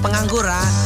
pengangguran.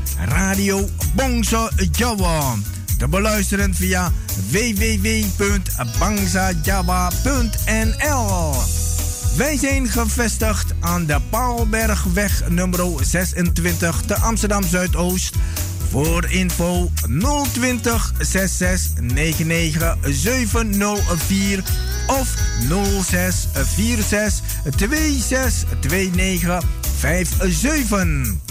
Radio Bongso Jawa. Te beluisteren via www.bangsajawa.nl. Wij zijn gevestigd aan de Paalbergweg nummer 26 te Amsterdam Zuidoost. Voor info 020 66 99 704 of 06 46 26 29 57.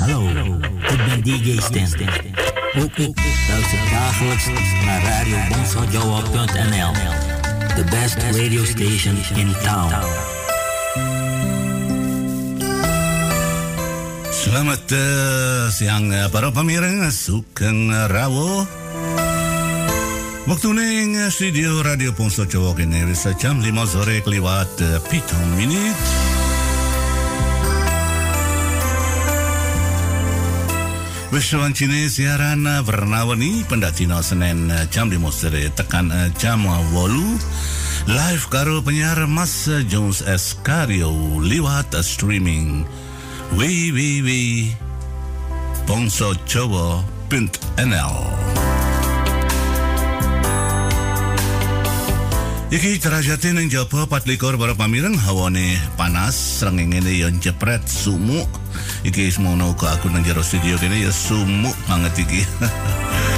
Radio ben DJ Stan. Ook ik luister dagelijks naar radiobonsaujoa.nl. The best radio station in town. Selamat eh, siang eh, para pemirsa Sugeng Rawo. Waktu ning eh, studio Radio Pongso Jawa kene wis jam 5 sore kliwat eh, pitung menit. Wis wancine siaran eh, Warna-warni pendatina Senin eh, jam 5 sore tekan eh, jam 8 live karo penyiar Mas eh, Jones Eskario liwat eh, streaming. Www.bongsojowo.nl Iki derajate ning jaba 24 para pamireng hawane panas srengenge yo jepret sumuk. Iki semono uga aku nang jero studio kene ya sumuk banget iki.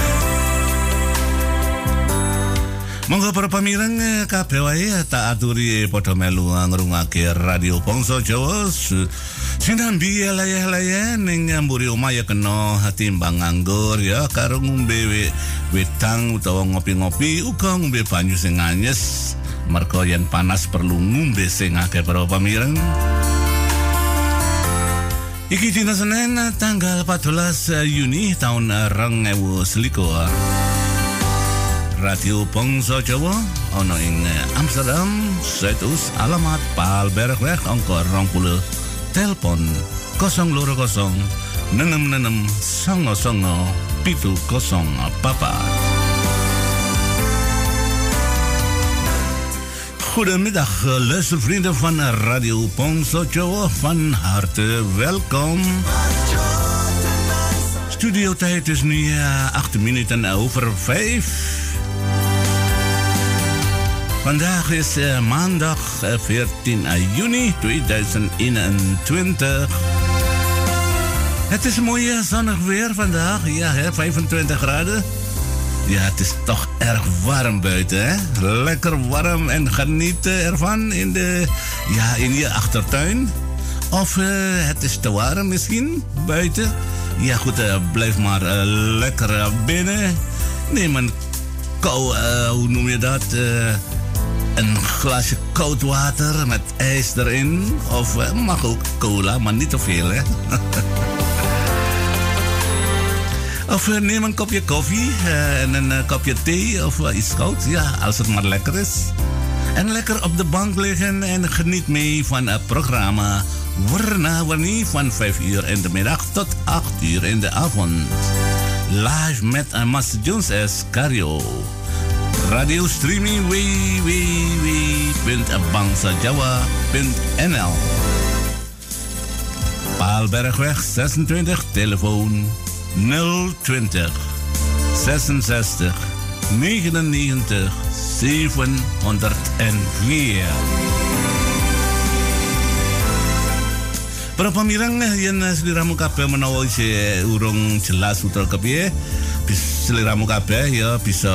Monggo para pamireng eh, kabeh wae tak aturi padha melu ngrungake radio Bangsa Jawa. Su- sinambi layah-layah ning nyamburi omah ya kena timbang nganggur ya karo ngombe we- wedang utawa ngopi-ngopi. Uga ngombe banyu sing anyes merga yen panas perlu ngombe sing akeh para pamireng. Iki dina Senin tanggal 14 Juni tahun 2021 Radio Bangsa Jawa ana ing Amsterdam, Zuidoost, alamat Paalbergweg angka 20, telepon 020 66 songo songo pitu kosong papa. Goedemiddag, luistervrienden van Radio Jawa. Van harte welkom. Studio tijd is nu uh, 8 minuten over 5. Vandaag is uh, maandag uh, 14 juni 2021. Het is mooi zonnig weer vandaag. Ja, hè, 25 graden. Ja, het is toch erg warm buiten, hè? Lekker warm en genieten ervan in, de, ja, in je achtertuin. Of het is te warm misschien buiten. Ja, goed, blijf maar lekker binnen. Neem een kou, hoe noem je dat? Een glasje koud water met ijs erin. Of mag ook cola, maar niet te veel, hè? Of uh, neem een kopje koffie uh, en een kopje thee of iets koud. Ja, als het maar lekker is. En lekker op de bank liggen en geniet mee van het programma Warna Warni van 5 uur in de middag tot 8 uur in de avond. Live met Master Jones as Cario. Radio streaming www.bangsajawa.nl Paalbergweg 26, telefoon 020 66 99 704. Para pamirang yen seliramu kabeh menawa isih urung jelas utawa kepiye kabeh ya bisa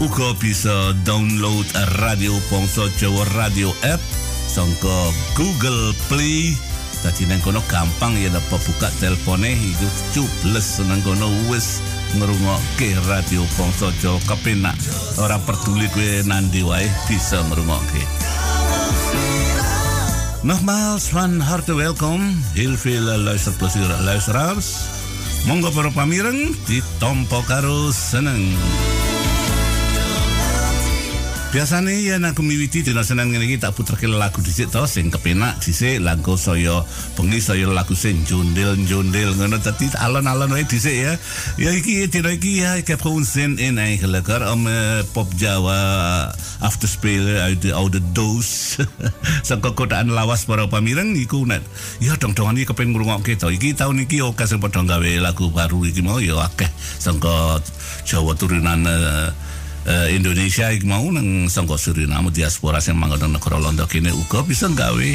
uga bisa download Radio Bangsa Jawa Radio app sangka Google Play Dadi nang kono gampang ya dapat buka telpone iku cubles nang kono wis ngrungokke radio Bangsa Jawa kepenak. Ora peduli kowe nandi wae bisa ngrungokke. Nogmaals van harte welkom. Heel veel luisterplezier luisteraars. Monggo para pamireng ditompo karo seneng. Biasanya ya aku miwiti dina senen ngene iki tak puterke lagu dhisik to sing kepenak dhisik lagu saya bengi saya lagu sing jondel-jondel ngono dadi alon-alon wae dhisik ya. Ya iki dina iki ja, ik heb gewoon zin in eigenlijk hoor, om uh, pop Jawa af te spelen uit de oude doos. Saka kotaan lawas para pamireng iku net. Ya dong-dongan iki kepen ngrungokke to. Iki tahun iki oke sing padha gawe lagu baru iki mau ya akeh saka Jawa turunan uh, uh, Indonesia iki mau nang sangka Suriname diaspora sing manggon nang negara Londo kene uga bisa gawe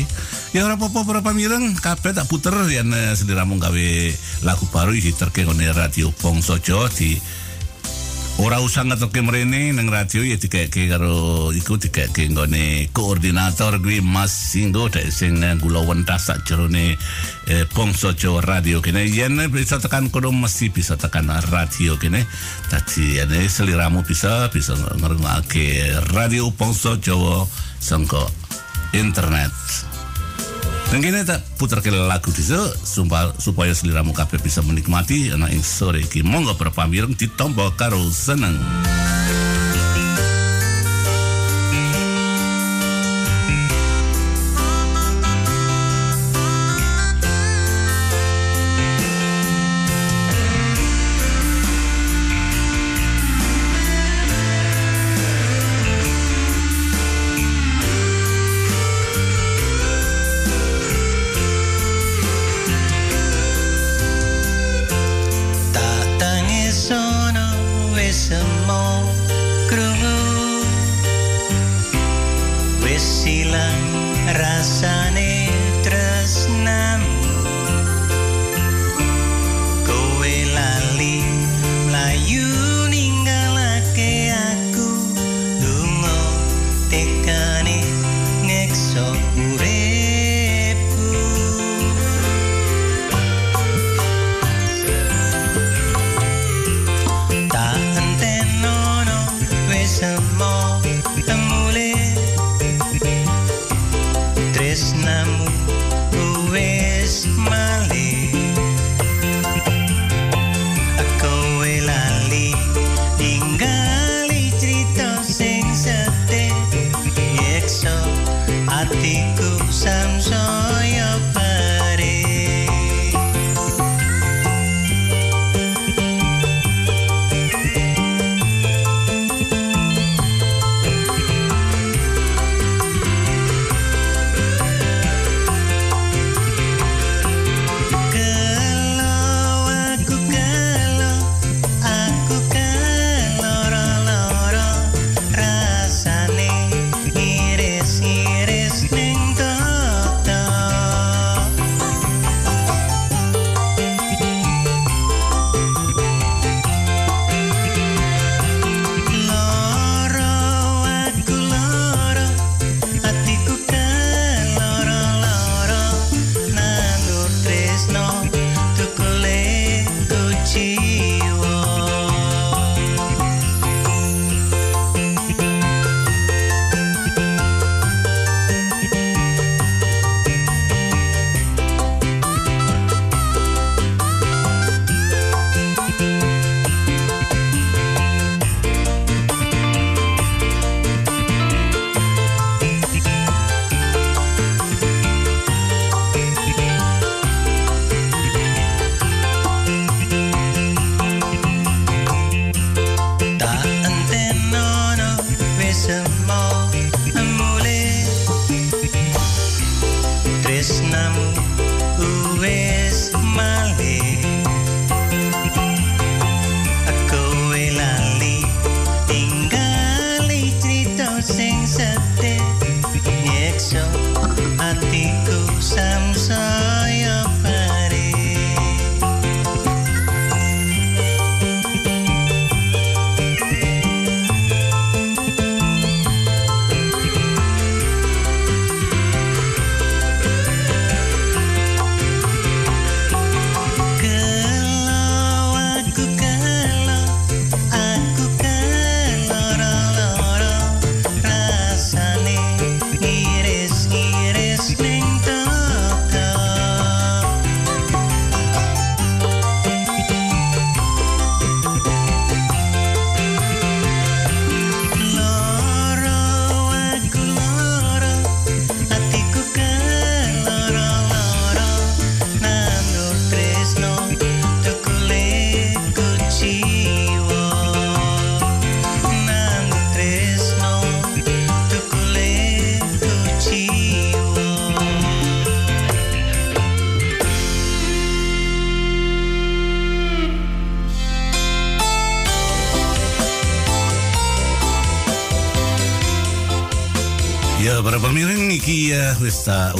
ya ora apa-apa para pamireng. Kabeh tak puter yen uh, seliramu gawe lagu baru iki terke radio Bangsa Jawa di ora usah ngeterke mrene nang radio ya dikeke karo iku dikeke nggone koordinator kuwi Mas Singgo dek sing kula wentas sak jerone eh, Bangsa Jawa radio kene. Yen bisa tekan kono mesti bisa tekan radio kene. Dadi ene seliramu bisa bisa ngrungokake radio Bangsa Jawa sangka internet Dan kini tak putar ke lagu diso supaya, supaya seliramu kabeh bisa menikmati anak ing sore iki monggo berpamireng ditompo karo seneng.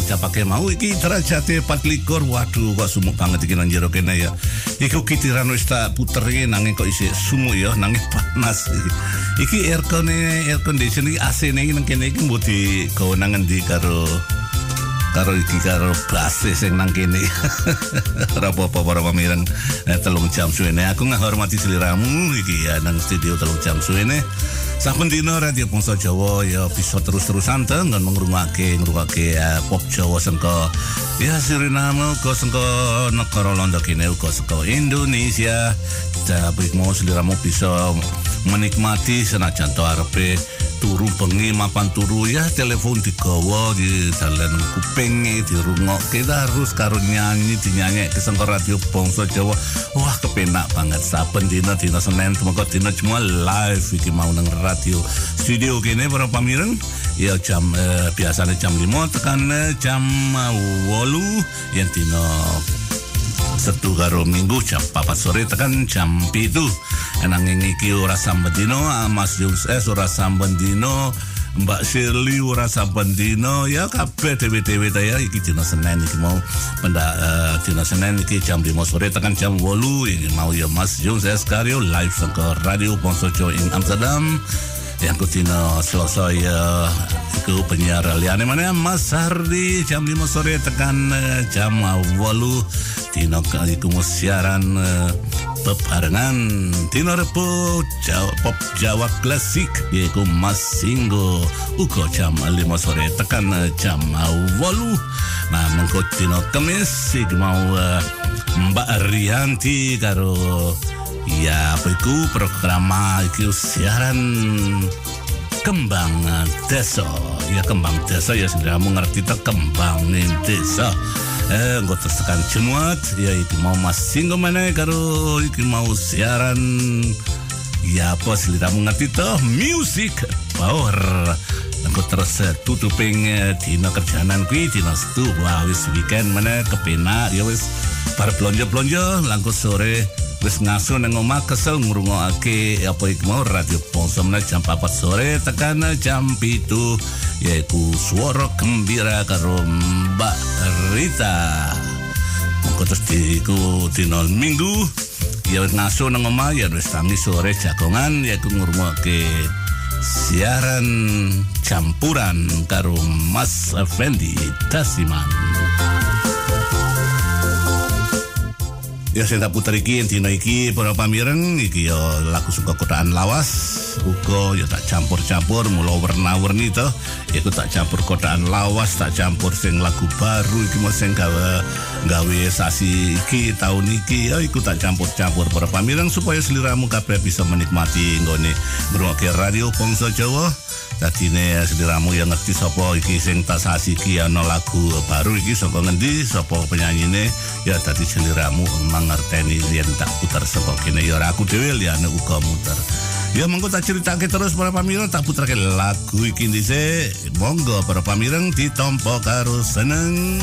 Wis tak ucapake mau iki derajate 24. Waduh, kok sumuk banget iki nang jero kene ya. Iku kitiran wis tak puterin nanging kok isih sumuk ya, nanging panas. Iki aircon air condition iki AC ne nang kene iki mbok di kewenangan di karo karo iki karo base sing nang kene. Ora apa-apa para pamireng eh, telung jam suwene aku ngahormati seliramu iki ya nang studio telung jam suwene. Saben dina Radio Bangsa Jawa ya bisa terus-terusan te ngon ngrungokake ngrungokake uh, pop Jawa sengko ya Suriname uga sengko negara Londo kene uga sengko Indonesia. Tapi mau seliramu bisa menikmati senajan to arepe turu bengi mapan turu. Ya telepon digawa di dalan kuping dirungokke terus karo nyanyi dinyanyi ke sengko radio bangsa Jawa. Wah kepenak banget. Saben dina dina Senin semoga dina cuma live iki mau nang radio studio kene para pamireng. Ya jam eh, biasanya jam 5 tekan eh, jam 8 yang dina Setu karo minggu jam 4 sore tekan jam pitu. Nanging iki ora samben dino Mas Jones S ora samben dino Mbak Shirley ora samben dino. Ya kabeh dewe-dewe ta ya iki dina Senin iki mau. Penda uh, dina Senin iki jam 5 sore tekan jam 8 iki mau ya Mas Jones S Karyo live saka Radio Ponso ing Amsterdam yang kutina Selasa ya iku penyiar liane mana Mas Hardi jam 5 sore tekan uh, jam 8 dino iku mau siaran uh, bebarengan dino repo Jawa, pop Jawa klasik yaiku Mas Singgo. Uga jam 5 sore tekan uh, jam 8 nah mengko dino kemis mau Mbak Rianti karo Ya, apa itu? Program iki siaran kembang desa. Ya kembang desa ya sudah mengerti tak kembang desa. Eh, nggak tersekan jemuat, ya iki mau masing mana karo iki mau siaran. Ya apa selira mengerti toh? Music power. Aku terus tutuping eh, dina kerjaanan kuwi dina setu. Wah wis weekend mana kepenak ya wis bar blonjo-blonjo langkung sore wis ngaso nang omah kesel ngrungokake apa iku mau radio meneh jam 4 sore tekan jam 7 yaiku suara gembira karo Mbak Rita. Mengko terus diku dina Minggu ya wis ngaso nang omah ya wis tangi sore jagongan yaiku ngrungokake siaran campuran karo Mas Fendi Tasiman. Ya saya tak putar iki dina iki para pamireng iki ya lagu suka kotaan lawas. Uga ya tak campur-campur mula warna-warni to aku tak campur kotaan lawas tak campur sing lagu baru iki mau sing gawe gawe sasi iki tahun iki. Ya iku tak campur-campur para pamireng supaya seliramu kabeh bisa menikmati nggone ngrungokke radio Bangsa Jawa Tadine seliramu yang ngerti sapa iki sing tak sasi iki ana lagu baru iki saka ngendi? Sapa penyanyine? Ya tadi seliramu mangerteni yen tak putar saka kene. Ya aku dhewe liyane uga muter. Ya monggo tak critake terus para pamireng tak putarke lagu iki dhisik monggo para pamireng ditampa karo seneng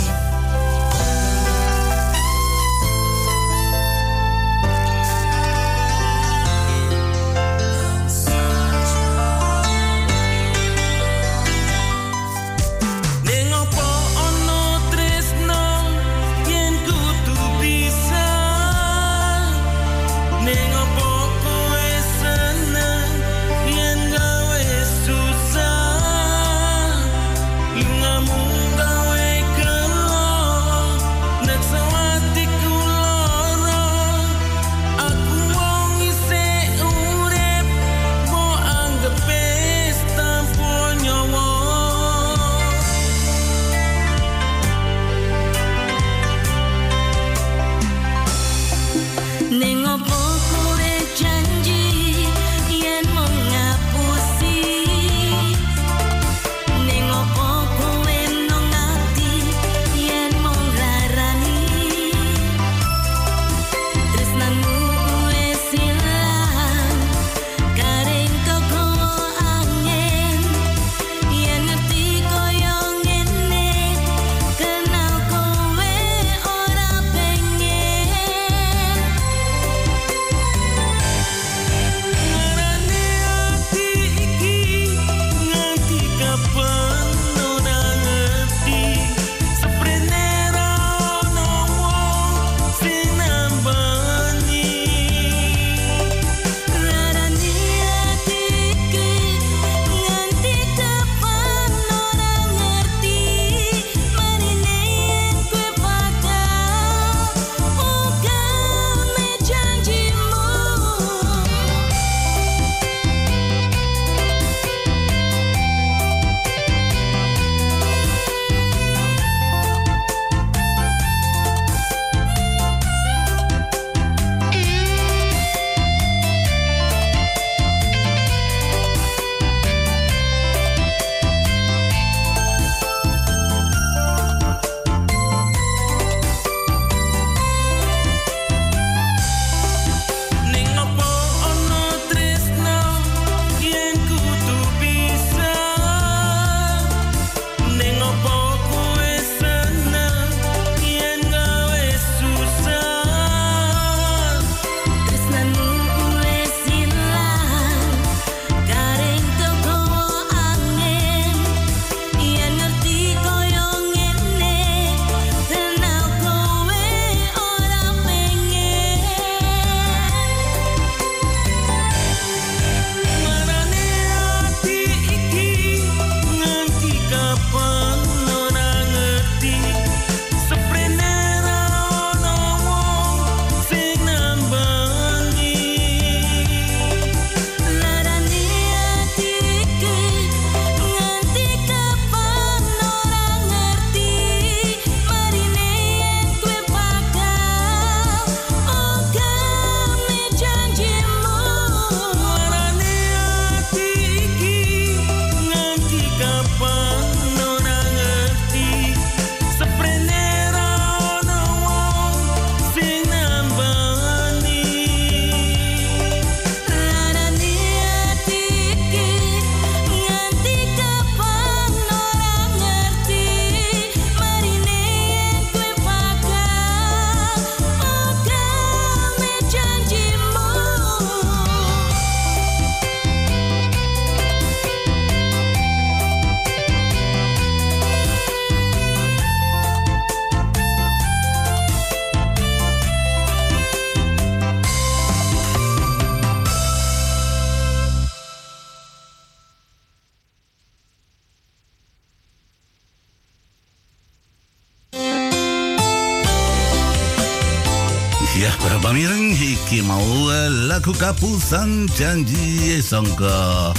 lagu kapusan janji sangka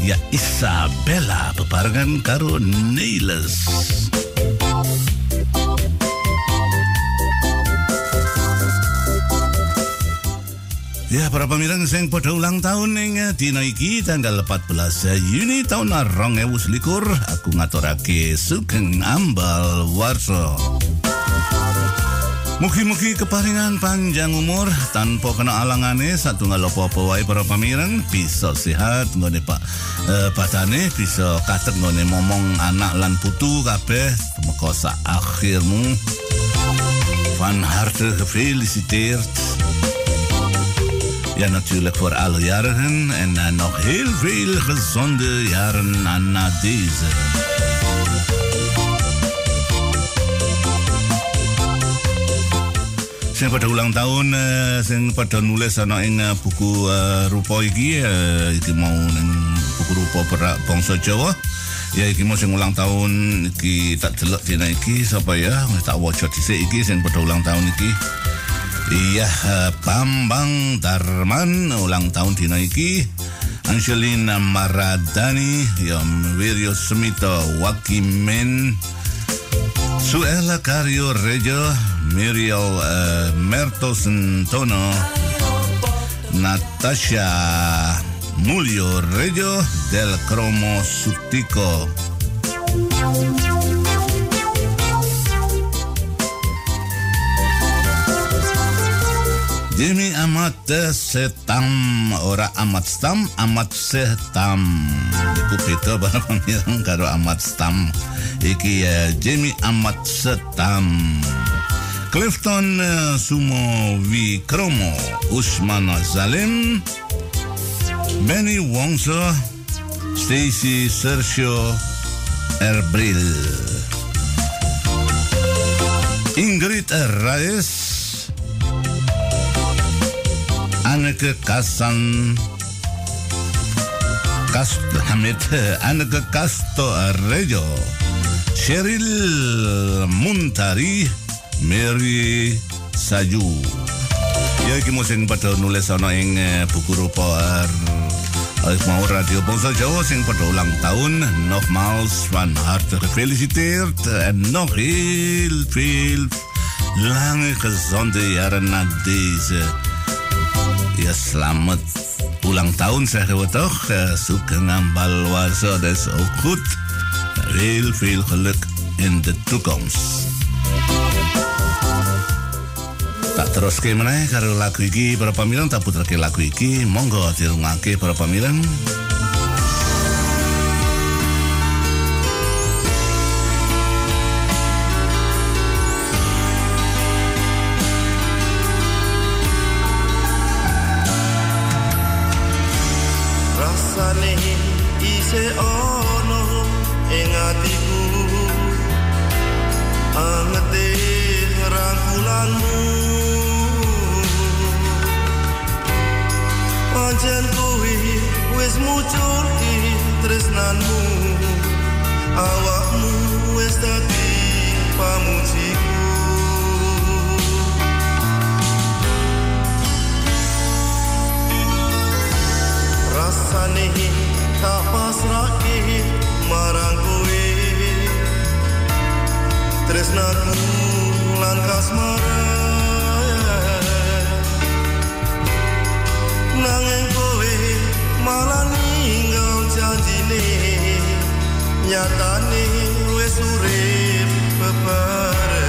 ya Isabella bebarengan karo Niles. Ya, para pamirang sing padha ulang tahun ning dina iki tanggal 14 Juni tahun 2021 aku ngaturake sugeng ambal warso. Mugi-mugi keparingan panjang umur tanpa kena alangane satunggal apa-apa wae para pamirang bisa sehat nggone Pak eh, badane bisa katet nggone momong anak lan putu kabeh temeka sak akhirmu van harte gefeliciteerd Ja, natuurlijk voor alle jarigen en nog heel veel gezonde jaren na deze. Sing pada ulang tahun eh, sing pada nulis ana ing eh, buku eh, rupa iki eh, iki mau ning buku rupa perak bangsa Jawa. Ya iki mau sing ulang tahun iki tak delok dina iki sapa ya tak waca dhisik iki sing pada ulang tahun iki. Iya, Bambang Darman ulang tahun dina iki. Angelina Maradani, ya Wiryo Smito Wakimen, Suela Cario Rejo, Muriel uh, Mertosen Tono, Natasha Mulyo Rejo, Del Cromo Sutiko. Jimmy amat setam ora amat stam amat setam. Iku beda para pamirang karo amat stam. Iki ya Jimmy amat setam Clifton Sumo Wikromo Usman Zalim Benny Wongso Stacy Sergio Erbril. Ingrid Reyes Anneke Kasan Kast Hamid Anneke Kasto Rejo Cheryl Muntari Mary Saju Ya iki sing pada nulis ana ing eh, buku er, mau radio Bangsa Jawa sing pada ulang nogmaals van harte gefeliciteerd en nog heel veel lange gezonde jaren na deze Ya selamat ulang tahun zeggen we toch. Zoeken aan Balwazo, dat is ook goed. Heel veel geluk in de toekomst. Tak terus ke mana karo lagu iki. Para pamirang tak putrake lagu iki. Monggo dirungake para atiku. Angete rangkulanmu kuwi wis muncul tresnanmu. Awakmu wis dadi pamujiku. Rasane tak pasrahke marang kowe. Tresnaku lan kasmaran nanging kowe malah ninggal janjine. Nyatane wis urip bebarengan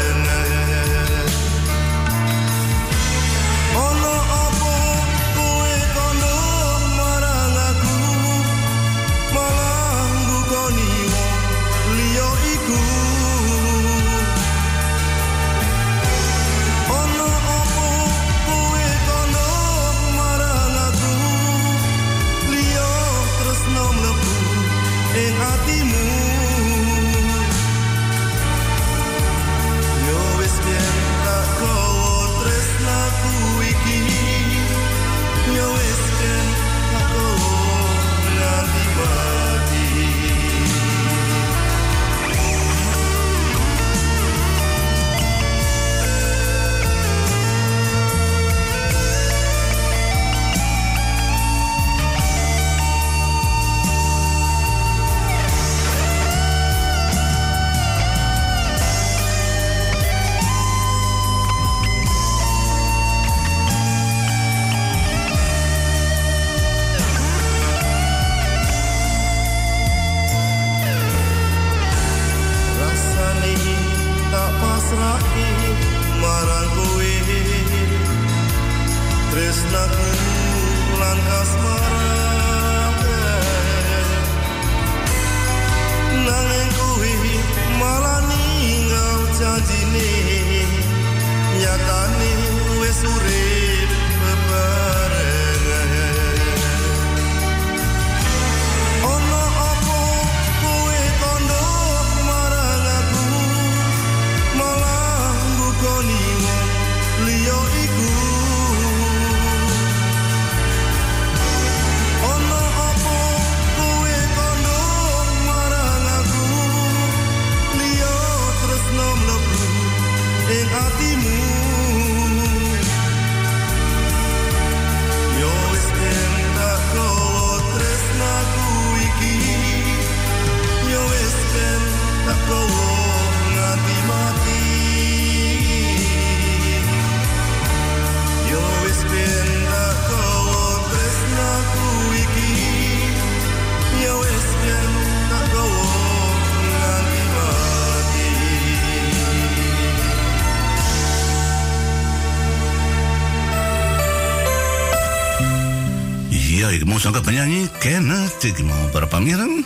penyanyi Kenneth iki mau para pamireng.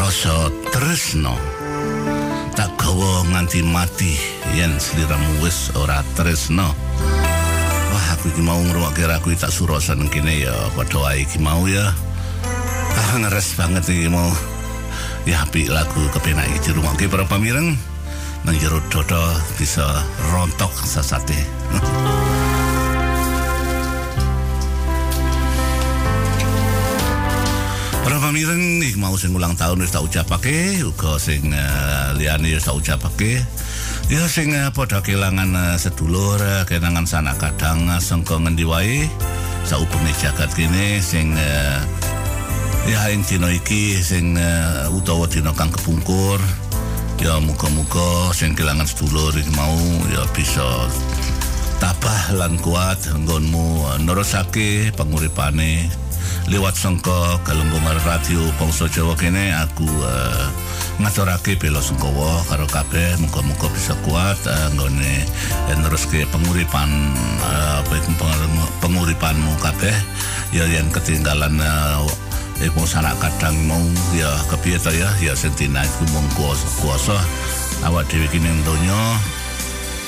Rasa tresno tak gawa nganti mati yen sliramu wis ora tresno. Wah, aku iki mau lagu iki tak surosan kene ya padha wae iki mau ya. Ah, ngeres banget iki mau. Ya apik lagu kepenak iki dirungokke para pamireng. Nang jero dodo bisa rontok sasate. Pamireng iki mau sing ulang tahun wis tak ucapake, uga sing uh, liyane wis tak ucapake. Ya sing uh, padha kelangan uh, sedulur, uh, kenangan sanak kadang uh, sengko ngendi wae. Saupenge jagat kene sing uh, ya ing dina iki sing uh, utawa dina kang kepungkur. Ya muga-muga sing kelangan sedulur iki mau ya bisa tabah lan kuat nggonmu uh, nerusake panguripane lewat sangka galunggungan radio Bangsa Jawa kene aku uh, ngaturake bela sungkawa karo kabeh muga-muga bisa kuat uh, nggone uh, neruske penguripan uh, penguripanmu kabeh. Ya yang ketinggalan uh, Eh, mau sanak kadang mau ya kepiye ya? Ya sing iku mung kuasa, kuasa awak dhewe kene ing donya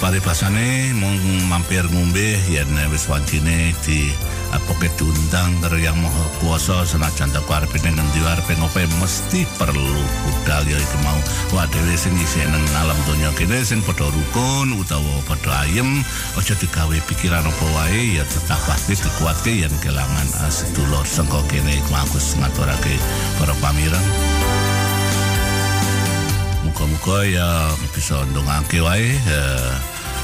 paribasane mung mampir ngombe yen wis wancine di apoke diundang karo yang maha kuasa senajan tak arepe ning ngendi arepe ngope mesti perlu budal ya iki mau. Wah dhewe sing isih nang alam donya kene sing padha rukun utawa padha ayem aja digawe pikiran apa wae ya tetap pasti dikuatke yen kelangan uh, sedulur sengko kene iku aku ngaturake para pamireng Muka-muka ya bisa ndongake wae eh,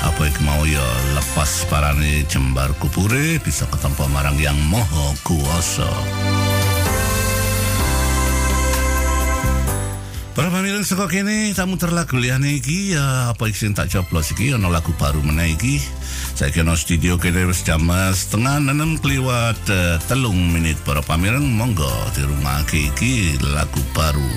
apa iku mau ya lepas parane jembar kupure bisa ketempa marang yang moho kuasa. Para pamireng saka kene tamu terlagu liyane iki ya apa iki sing tak coplos iki ana lagu baru meneh iki. Saiki ana studio kene wis jam setengah enam kliwat eh, telung menit para pamireng monggo dirungake iki lagu baru.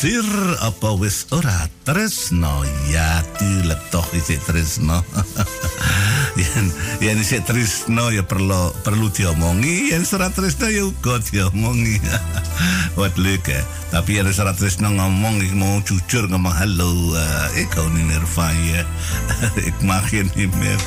Sir apa wis ora tresno ya diletoh isik tresno. yen yen isik tresno ya perlu perlu diomongi, yen ora tresno ya uga diomongi. Wat leuk hè. Tapi yen ora tresno ngomong ik mau jujur ngomong halo, ik hou niet meer van je. ik niet meer.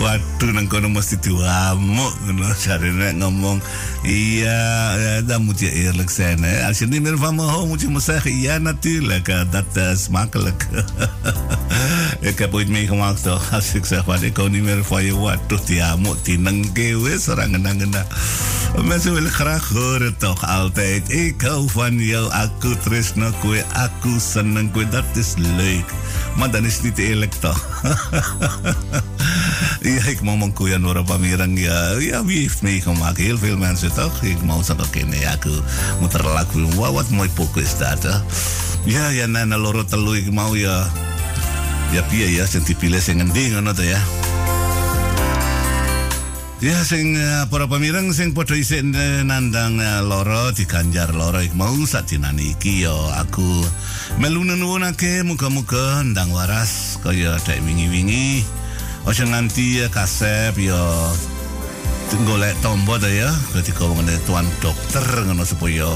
Waduh nang kono mesti diamuk ngono jarene ngomong iya moet je eerlijk zijn hè. Als je niet meer van me houdt moet je me zeggen ja natuurlijk, eh, dat is makkelijk. ik heb ooit meegemaakt als ik zeg wat ik meer van je, waduh diamuk dinengke wis ora ngena-ngena. Mensen willen graag horen toch altijd. Ik hou van jou, aku tresno kue, aku seneng kue. Dat is leuk. Maar dan is het niet eerlijk toch? ja, ik mau mengkuya Nora Pamirang ya. Ja, wie heeft meegemaakt? Heel veel mensen toch? Ik mau sa kennen ya, aku muter lagu. Wah, wat mooi poko is dat. Hè? Ja, ya nana loro telu ik mau ya. Ya piye ya, sing dipilih sing ngendi ngono to ya. Ya sing uh, para pamireng sing padha isih eh, nandang uh, loro diganjar loro ik mau sadinane iki yo aku melu nuwunake muga-muga ndang waras kaya dek wingi-wingi aja nganti uh, kasep yo golek tombo ta ya ketika ngene tuan dokter ngono supaya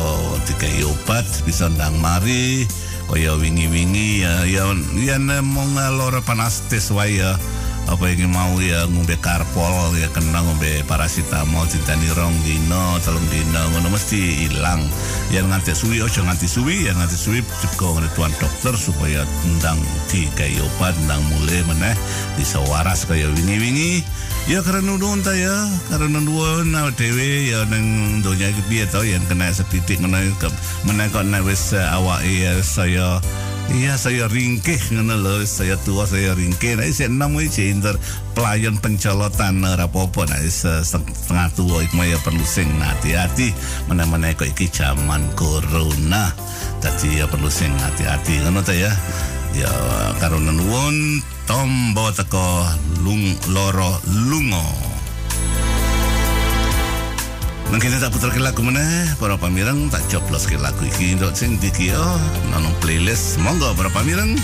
dikai obat bisa ndang mari kaya wingi-wingi ya ya yen mong loro panas tes wae ya apa yang mau ya ngombe karpol ya kena ngombe paracetamol ditani rong dino telung dino ngono mesti hilang yang nganti suwi ojo nganti suwi yang nganti suwi juga ngene tuan dokter supaya tendang di kayak obat tendang mulai meneh bisa waras kaya wingi-wingi. Ya karena nuwun ta ya karena awak dhewe ya nang donya iki piye to yang kena setitik ngono meneh kok uh, awake ya saya Iya saya ringkih ngono lho, saya tua saya ringkih. Nah, saya enam iki inter pelayan pencolotan apa-apa nah setengah tua iku ya perlu sing hati-hati mana-mana kok iki zaman corona. Dadi ya perlu sing hati-hati ngono ta ya. Ya karo nuwun tombo teko lung loro lungo. Nang kene tak putar ke lagu meneh para pamireng tak coplos ke lagu iki ndok sing iki yo nang playlist. Monggo para pamireng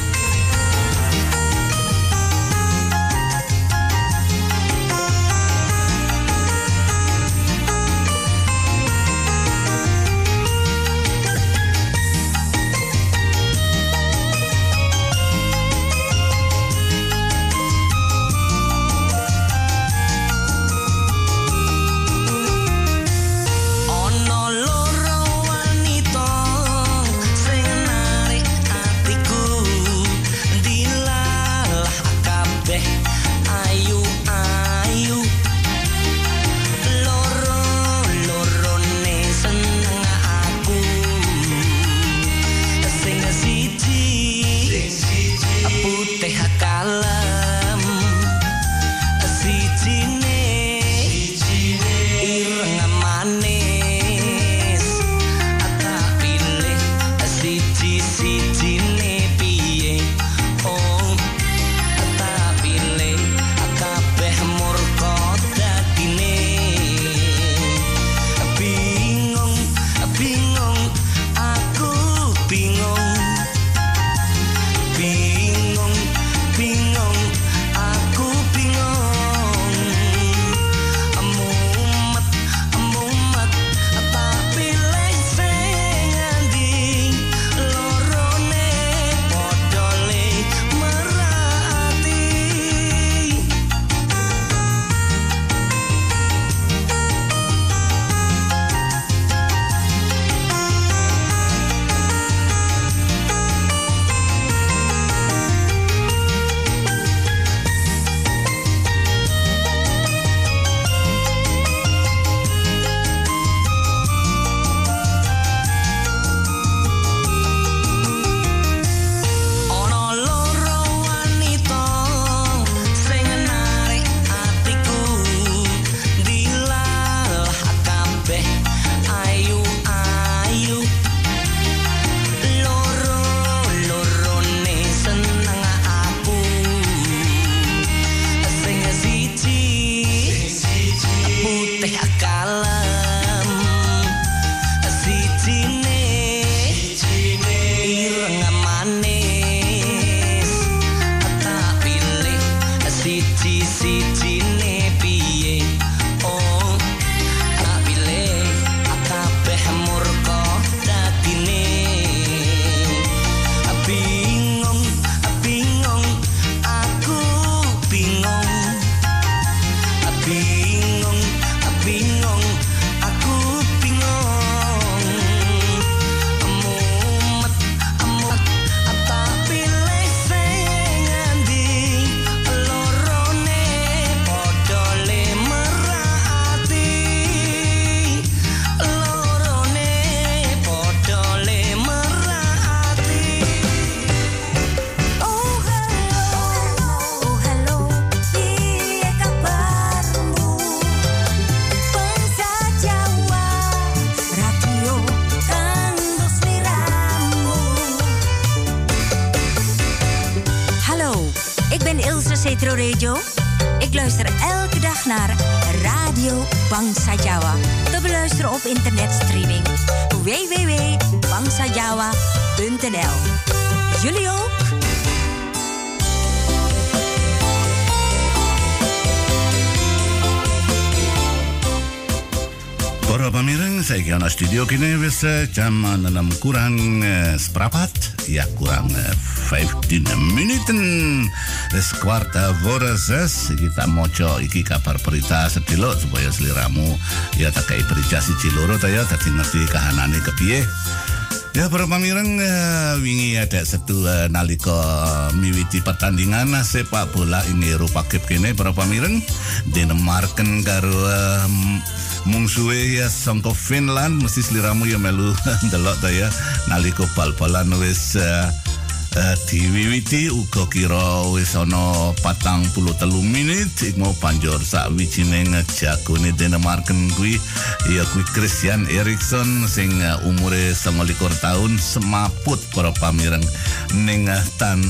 jam 6 kurang eh, seprapat ya kurang eh, 15 meniten wis kwarta vora ses kita moco iki kabar berita sedilo supaya seliramu. Ya tak kayak berita si ciloro ya tadi ngerti kahanane kepiye. Ya para pamireng eh, wingi ada satu eh, nalika miwiti pertandingan eh, sepak bola ini Eropa Cup kene para pamireng Denemarken karo mungsuhe ya sangka Finland mesti sliramu ya melu. Delok ta ya nalika bal-balan wis eh, eh, diwiwiti uga kira wis ana patang puluh telu menit mau panjor sak wijining jagone Denemarken kuwi ya kuwi Christian Erikson sing eh, umure 29 tahun semaput para pamireng ning eh, tan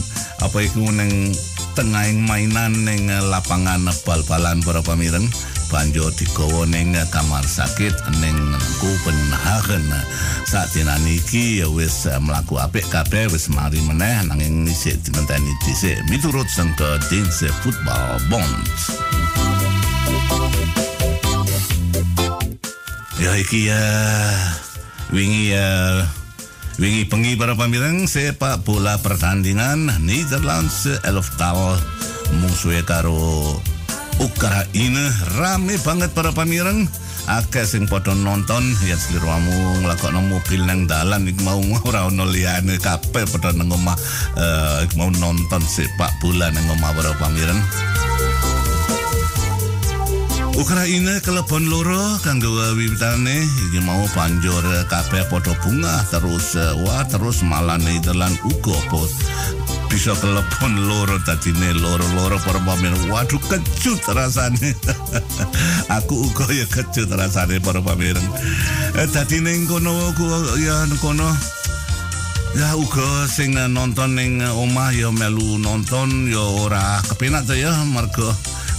apa iku ning tengahing mainan ning lapangan bal-balan para pamireng banjur digawa ning kamar sakit ning Copenhagen saat iki ya wis mlaku apik kabeh wis mari meneh nanging isih dinenteni dhisik. Miturut sangka Dienste Football Bond Ya iki ya. Wingi ya. Wingi pengi para pamireng sepak bola pertandingan Netherlands elftal musuhe karo Ukraina rame banget para pamireng. Akeh sing padha nonton ya sliramu nglakokno mobil nang dalan iki mau ora ono liyane kabeh padha nang omah iki mau nonton sepak bola nang omah para pamireng Ukraina kelebon loro kanggo wiwitane. Iki mau banjur eh, kabeh padha bunga terus wah terus malah Nederland uga apa bisa kelebon loro tadine loro-loro para pamireng waduh kecut rasane. Aku uga ya kecut rasane para pamireng eh, dadi ning kono ku ya kono. Ya uga sing nonton ning omah ya melu nonton ya ora kepenak ta ya mergo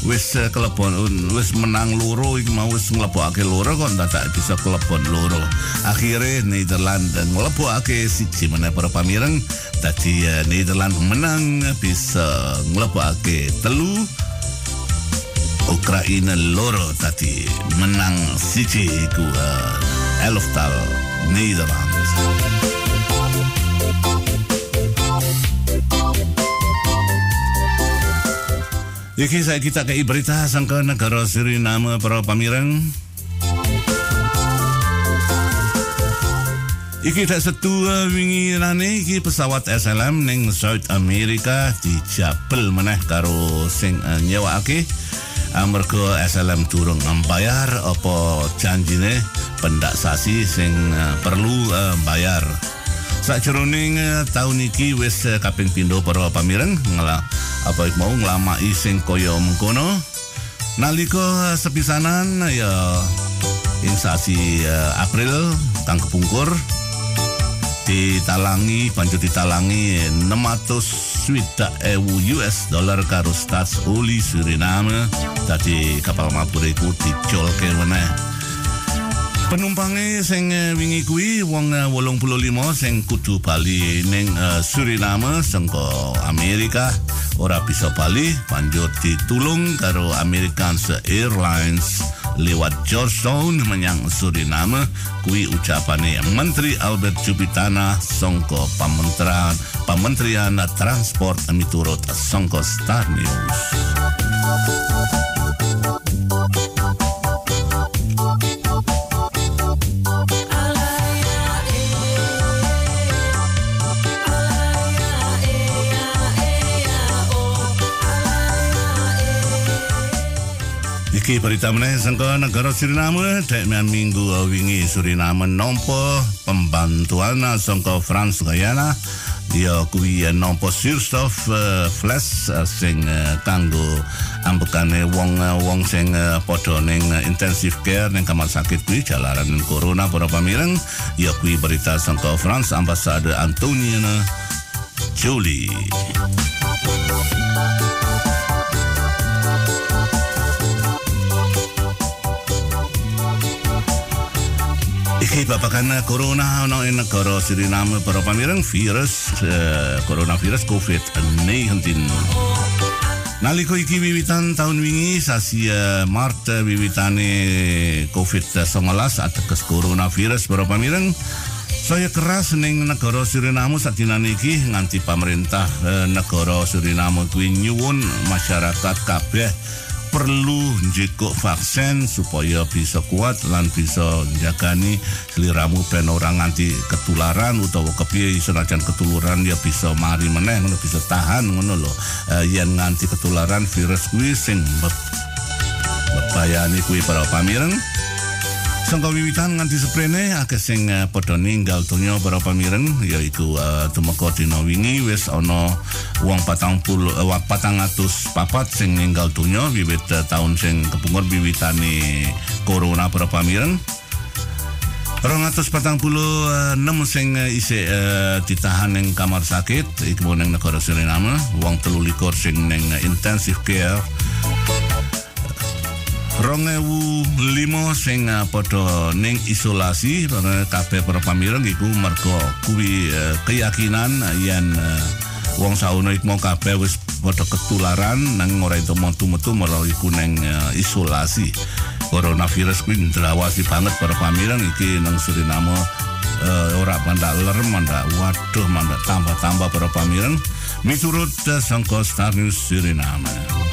wis eh, kelebon wis menang loro iki mau wis nglebokake loro kok dadak bisa kelebon loro. Akhire Nederland nglebokake siji meneh para pamireng dadi eh, Nederland menang bisa nglebokake telu Ukraina loro tadi menang siji ku uh, elftal Nederland. Iki saya kita ke berita sangka negara Suriname para pamireng. Iki tak setua wingi nane iki pesawat SLM ning South America dijabel meneh karo sing uh, nyewake amarga SLM durung membayar apa janjine pendaksasi sing uh, perlu uh, bayar. Sakjroning uh, tahun iki wis uh, kaping pindho para pamireng ngela apa mau nglamaki sing kaya mengkono. Nalika sepisanan ya ing sasi uh, April kang kepungkur ditalangi banjur ditalangi 600 swidak ewu US dollar karo stats oli Suriname dadi kapal mabur iku dicolke meneh penumpange sing eh, wingi kuwi wong eh, 85 sing kudu bali ning eh, Suriname sangka Amerika ora bisa bali banjur ditulung karo Amerikaanse Airlines lewat Georgetown menyang Suriname kuwi ucapane Menteri Albert Jupitana songko pamenterian Pamentrian Transport miturut songko Star News. Iki berita meneh sangka negara Suriname dek mian minggu wingi Suriname nompo pembantuan sangka France Guyana. Ya kuwi eh, nompo surstof uh, flash uh, sing uh, kanggo ambekane wong wong sing uh, padha ning intensive care ning kamar sakit kuwi jalaran corona. Para pamireng ya kuwi berita sangka France ambasade Antoniana Jolie Iki babakan corona ana ing negara Suriname para pamireng virus eh, coronavirus COVID-19. Nalika iki wiwitan tahun wingi sasi eh, Maret wiwitane COVID-19 ateges coronavirus para pamireng saya keras ning negara Suriname sadinane iki nganti pemerintah eh, negara Suriname kuwi nyuwun masyarakat kabeh perlu njikuk vaksin supaya bisa kuat lan bisa njagani sliramu ben ora nganti ketularan utawa kepiye senajan ketularan ya bisa mari meneh ngono bisa tahan ngono lho. Eh, yen nganti ketularan virus kuwi sing be- bebayani kuwi para pamireng Sangka wiwitan nganti seprene akeh sing uh, padha ninggal donya para pamireng yaiku uh, tumeka dina wingi wis ana wong 40 uh, 400 papat sing ninggal donya wiwit uh, taun sing kepungkur wiwitane corona para pamireng 246 sing isih uh, ditahan ning kamar sakit iku ning negara Suriname. Wong 23 sing ning intensive care rong ewu lima sing padha ning isolasi kabeh para pamireng iku merga kuwi uh, keyakinan yen uh, wong sauno iku kabeh wis padha ketularan nang ora itu metu-metu malah iku ning uh, isolasi. Coronavirus kuwi ndrawasi banget para pamireng iki nang Suriname. Uh, ora mandak lerem mandak waduh mandak tambah-tambah para pamireng. Miturut sangka Star News Suriname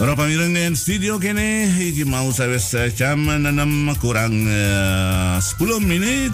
Para pamireng yang studio kene iki mau sawis eh, jam 6 kurang eh, 10 menit.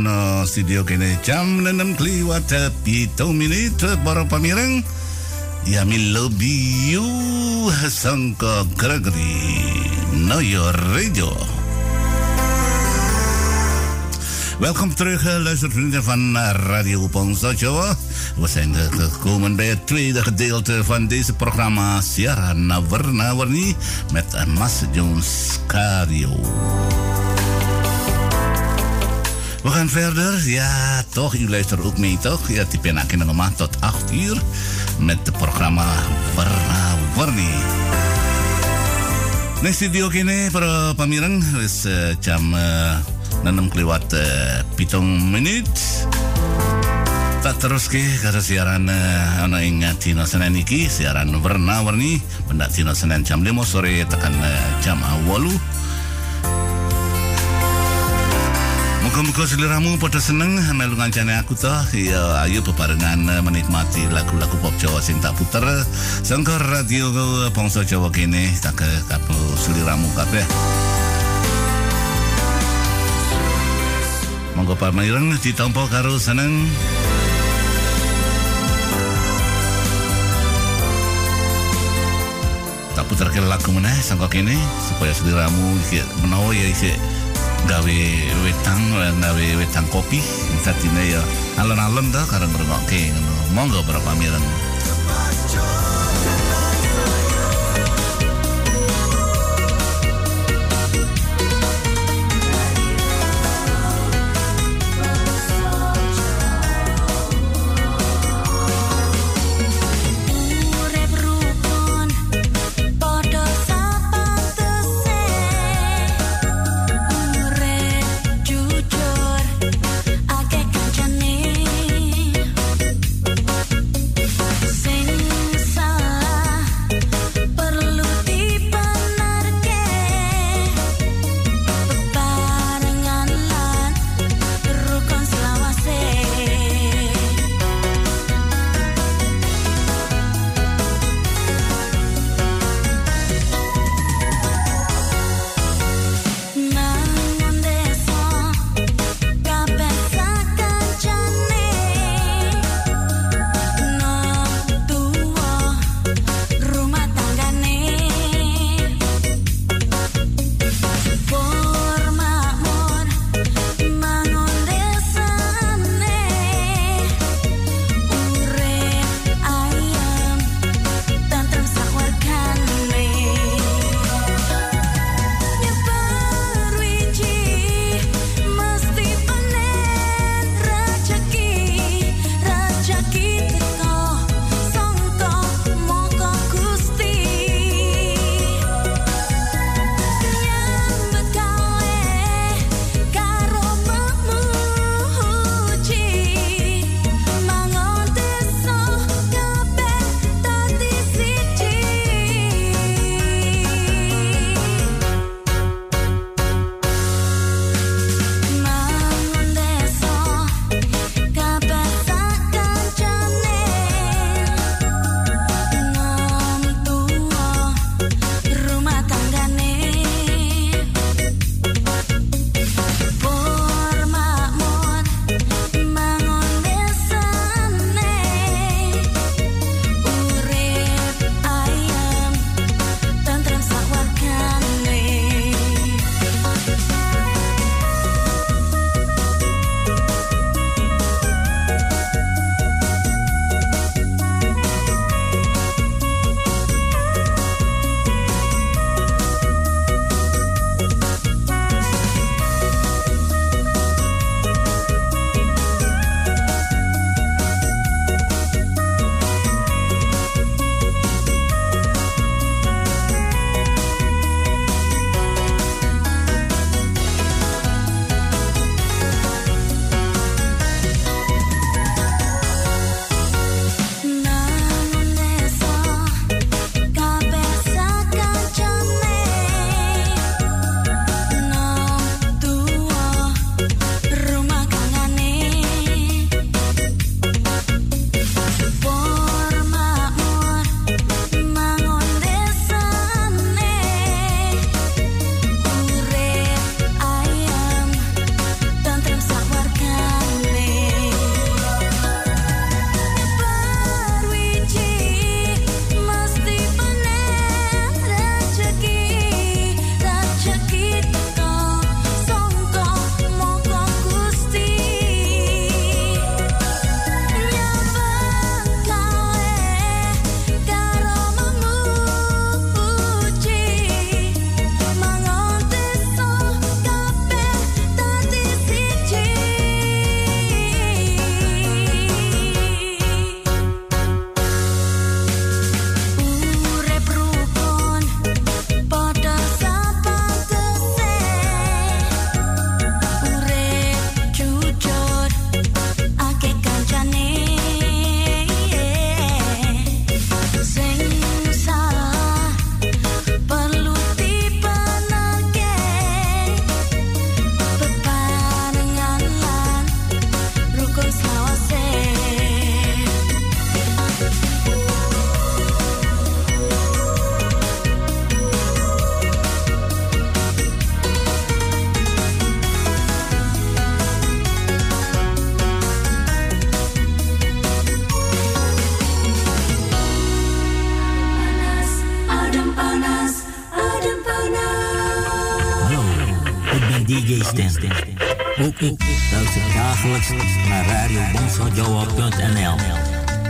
Ana studio kene jam 6 kliwat pitu menit para pamireng. Ya mi lobi yo sangka Gregory no your radio. Welkom terug, eh, luistervrienden van eh, Radio Pongsa. We zijn eh, gekomen bij het tweede gedeelte van deze programma Sierra Navarna Warni met Mas Jones Cario. We gaan verder. Ja, toch, u luistert ook mee, toch? Ja, die nog maar tot 8 uur met het programma Warna Warni. Nah, studio kini para pamireng wis eh, jam eh, 6 kliwat eh, pitung menit. Tak terus ke karo siaran eh, ana ing dina Senin iki siaran warna-warni pendak dina Senin jam 5 sore tekan eh, jam 8. Muka-muka seliramu pada seneng melu ngancane aku toh. Ya ayo bebarengan menikmati lagu-lagu pop Jawa sing tak puter. Sangka radio bangsa Jawa kene tak kapu seliramu kabeh. Monggo pamireng ditampa karo seneng. Tak puter ke lagu meneh sangka kene supaya seliramu menawa ya isih gawe wetang gawe wetang kopi. Satine ya alon-alon dah karo ngrungokke ngono. Monggo para pamireng DJ Stan. Ook ik luister dagelijks naar radiobonsjawa.nl.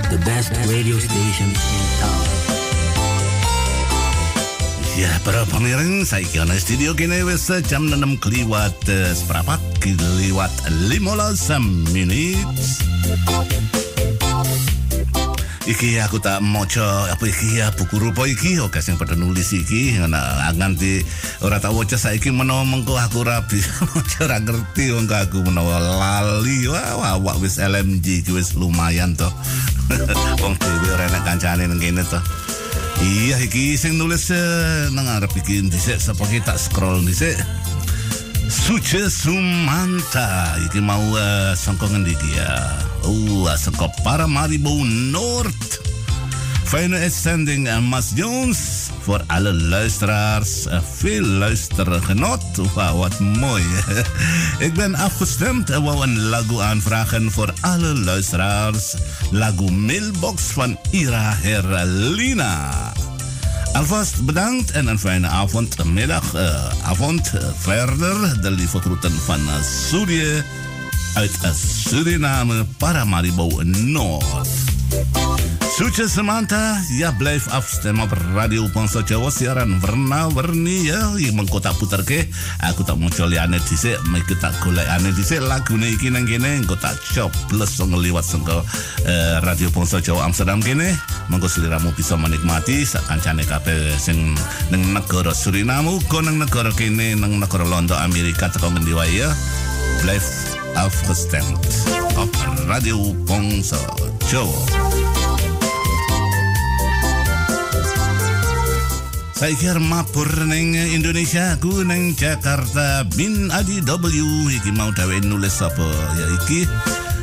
The best radio station in town. Ya, para pemirsa, saya kira studio kini wis jam 6 keliwat eh, seperempat keliwat 15 menit. Iki aku tak moco apa iki ya buku rupa iki? Oke sing pada nulis iki nganti ora tak waca saiki menawa mengko aku rabi ora ngerti wong aku menawa lali. Wah wah, wis LMG iki wis lumayan to. Wong dhewe ora enak kancane nang kene to. Iya iki sing nulis eh, nang arep iki dhisik sapa ki tak scroll dhisik. Suce Sumanta iki mau uh, sangko ngendi iki ya. Oh, uh, sangko Paramaribo North. Fijne uitzending, uh, Mas Jones. Voor alle luisteraars, uh, veel luistergenot. Wauw, wat mooi. Ik ben afgestemd en wou een lagu aanvragen voor alle luisteraars. Lagu Mailbox van Ira Herlina. Alvast bedankt en een fijne avond, middag, eh, avond eh, verder. De lieve groeten van uh, Surië uit Suriname, Paramaribo Noord. Suce Samantha, ya blijf afstemmen op Radio Ponso Jawa siaran warna-warni ya. Yang mengko tak puter ke, aku tak muncul ane dhisik, mengko tak golek ane dhisik lagune iki nang kene, engko tak coblos ngliwat sengko eh, Radio Ponso Jawa Amsterdam kene. Mengko seliramu bisa menikmati sak kancane kabeh sing nang negara Suriname, uga nang negara kene, nang negara Londo Amerika teko ngendi wae ya. Blijf afgestemd op Radio Ponso Jawa. Saya kira mapur neng Indonesia ku neng Jakarta. Bin Adi W iki mau dawe nulis apa? Ya iki.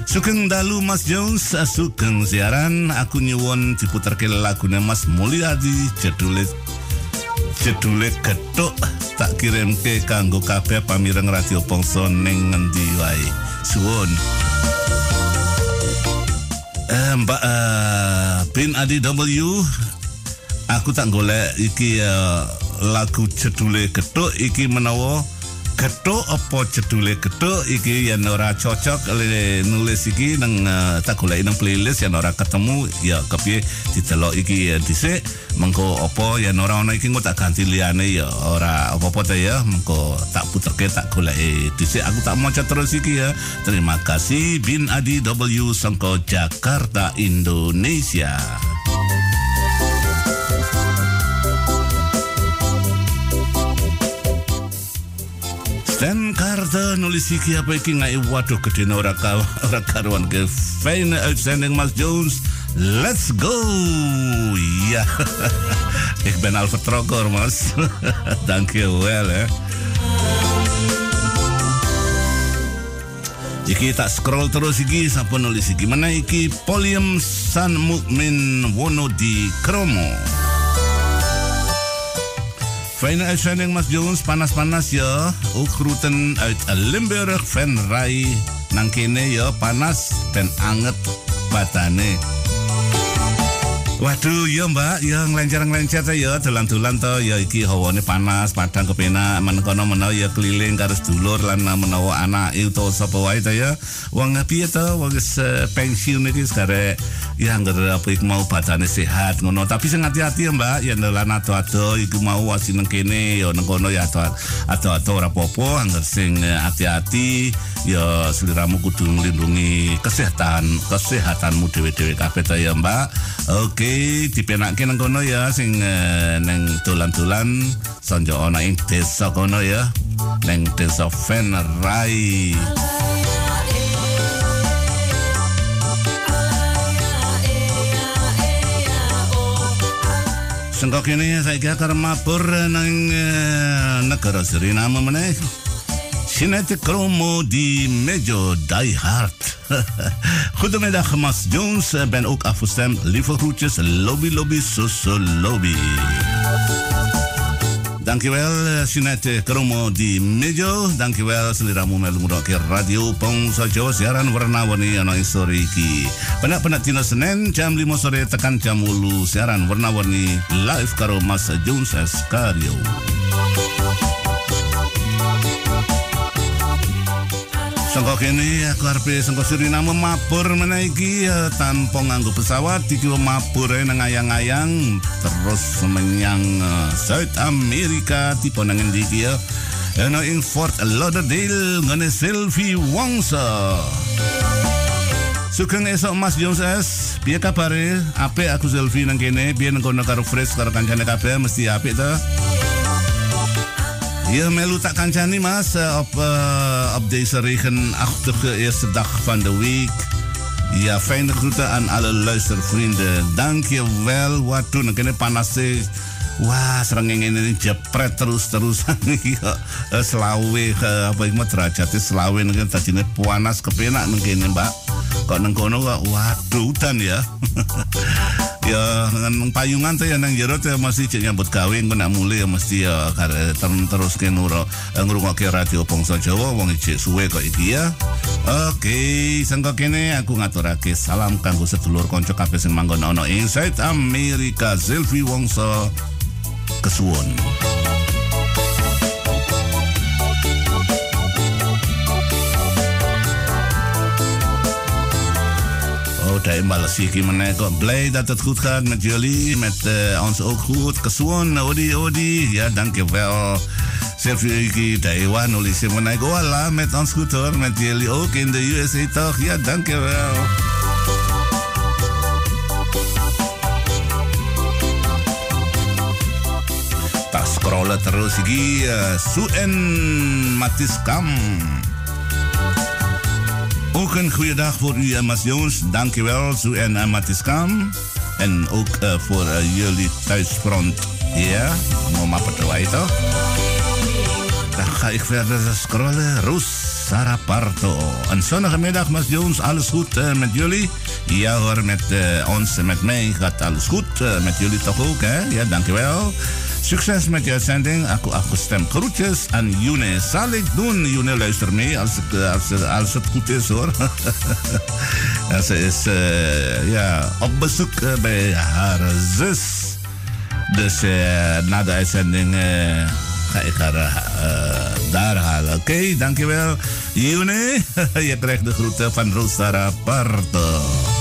Sugeng dalu Mas Jones sugeng siaran. Aku nyuwun diputerke lagune Mas Mulyadi jedule jedule getuk tak kirimke kanggo kabeh pamireng radio Pongso ning ngendi wae? Suwun. Eh, Mbak eh, bin Adi W aku tak golek iki uh, lagu jedule getuk iki menawa getuk apa jedule getuk iki yang ora cocok nulis iki nang uh, tak golek nang playlist yang ora ketemu ya kepiye didelok iki uh, dhisik. Mengko apa yang ora ana iki engko tak ganti liyane ya ora apa-apa ta ya. Mengko tak puterke tak golek dhisik aku tak maca terus iki ya. Terima kasih bin Adi W Sangko Jakarta Indonesia Apa iki ngai waduh gedene ora ka ora karuan ke fijne uitzending Mas Jones. Let's go. Ja. Ik ben al vertrokken hoor, Mas. Dank je wel hè. Iki tak scroll terus iki sapa nulis iki mana iki Polium San Mukmin Wono di Kromo. Fijne uitzending, Mas Jones. Panas-panas ya. Ook groeten uit Limburg. Nang kene ya, panas dan anget batane. Waduh, ya mbak, ya ngelencer-ngelencer ta ya, dolan-dolan to, ya iki hawane panas, padang kepenak, menekono menawa ya keliling karo sedulur lan menawa anak itu sapa wae ta ya. Wong piye to, wong eh, pensiun iki sekare ya ngger apa iku mau badane sehat ngono. Tapi sing hati-hati ya mbak, ya dolan ado-ado iku mau wasi nang kene ya nang kono ya ado- ado-ado ora apa-apa, angger sing eh, hati-hati ya seliramu kudu nglindungi kesehatan kesehatanmu dhewe-dhewe kabeh ta ya mbak. Oke, dipenake nang kono ya sing eh, nang dolan-dolan sonjo ana ing desa kono ya. Nang desa Venray. Sengkok ini saya kira karena mabur nang eh, negara Suriname meneh. Sinette Kromo di Mejo Die Hard. Goedemiddag, Mas Jones. Ben ook afgestemd. Lieve groetjes, lobby, lobby, soso, lobby. Dankjewel, eh, Sinette Kromo di Mejo. Dankjewel, seliramu melu ngrungokne Radio Pongso Jawa siaran warna-warni ing sore iki. Penak-penak dina Senin jam 5 sore tekan jam 8 siaran warna-warni live karo Mas Jones Eskario. Sangka kene aku arep sangka Suriname mabur menaiki uh, tanpa nganggo pesawat iki mabur nang ayang-ayang terus menyang uh, South America tipe nang endi iki ya. Ana ing Fort Lauderdale ngene Sylvie Wongsa. Sugeng esok Mas Jones S. Piye kabare? Apik aku Sylvie nang kene, piye nang kono karo Fresh karo kancane kabeh mesti apik ta? Ja, melu tak kancani mas eh, op, eh, op deze regenachtige eerste dag van de week. Ja, fijne groeten aan alle luistervrienden. Dank je wel. Wat toen, ik panas sih. Wah, serang ini jepret terus-terusan. selawe, apa itu derajatnya selawe. Ini tadi ini panas kepenak mungkin mbak. Kok nang kono kok waduh udan ya. ya dengan payungan tuh ya nang jero tuh masih cek nyambut gawe engko nak mulai ya mesti ya kare terus ke nuro ngrungokke radio Bangsa Jawa wong cek suwe kok iki ya. Oke, sangka kene aku ngaturake salam kanggo sedulur kanca kabeh sing manggon ana ing South America Selfie Wongso kesuwun. Ik iemand kok blij dat het goed gaat met jullie, met eh, ons ook goed. Kesuon, odi, odi. Ja, dankjewel. Sylvie Taiwan, oleh Simon Voilà, met ons goed hoor, met jullie ook in de USA toch? Ja, dankjewel. Tak scrollen terus uh, Suen Matiskam. Ook een goede dag voor u, eh, Mas Jones. Dankjewel, Sue en uh, Matiskam. En ook uh, voor uh, jullie thuisfront. Ja, mama petuai toch? Dan ga ik verder scrollen. Roos Saraparto. Een zonnige middag, Mas Jones. Alles goed uh, met jullie? Ja hoor, met uh, ons met mij gaat alles goed. Uh, met jullie toch ook, hè? Ja, dankjewel. Succes met je uitzending. Aku afgestemd. Groetjes aan June. Zal ik doen? June, luister mee als het, als, als het goed is hoor. ze is uh, ja, op bezoek uh, bij haar zus. Dus uh, na de uitzending ga ik haar daar halen. Oké, okay, dankjewel. June, je krijgt de groeten van Rosa Parto.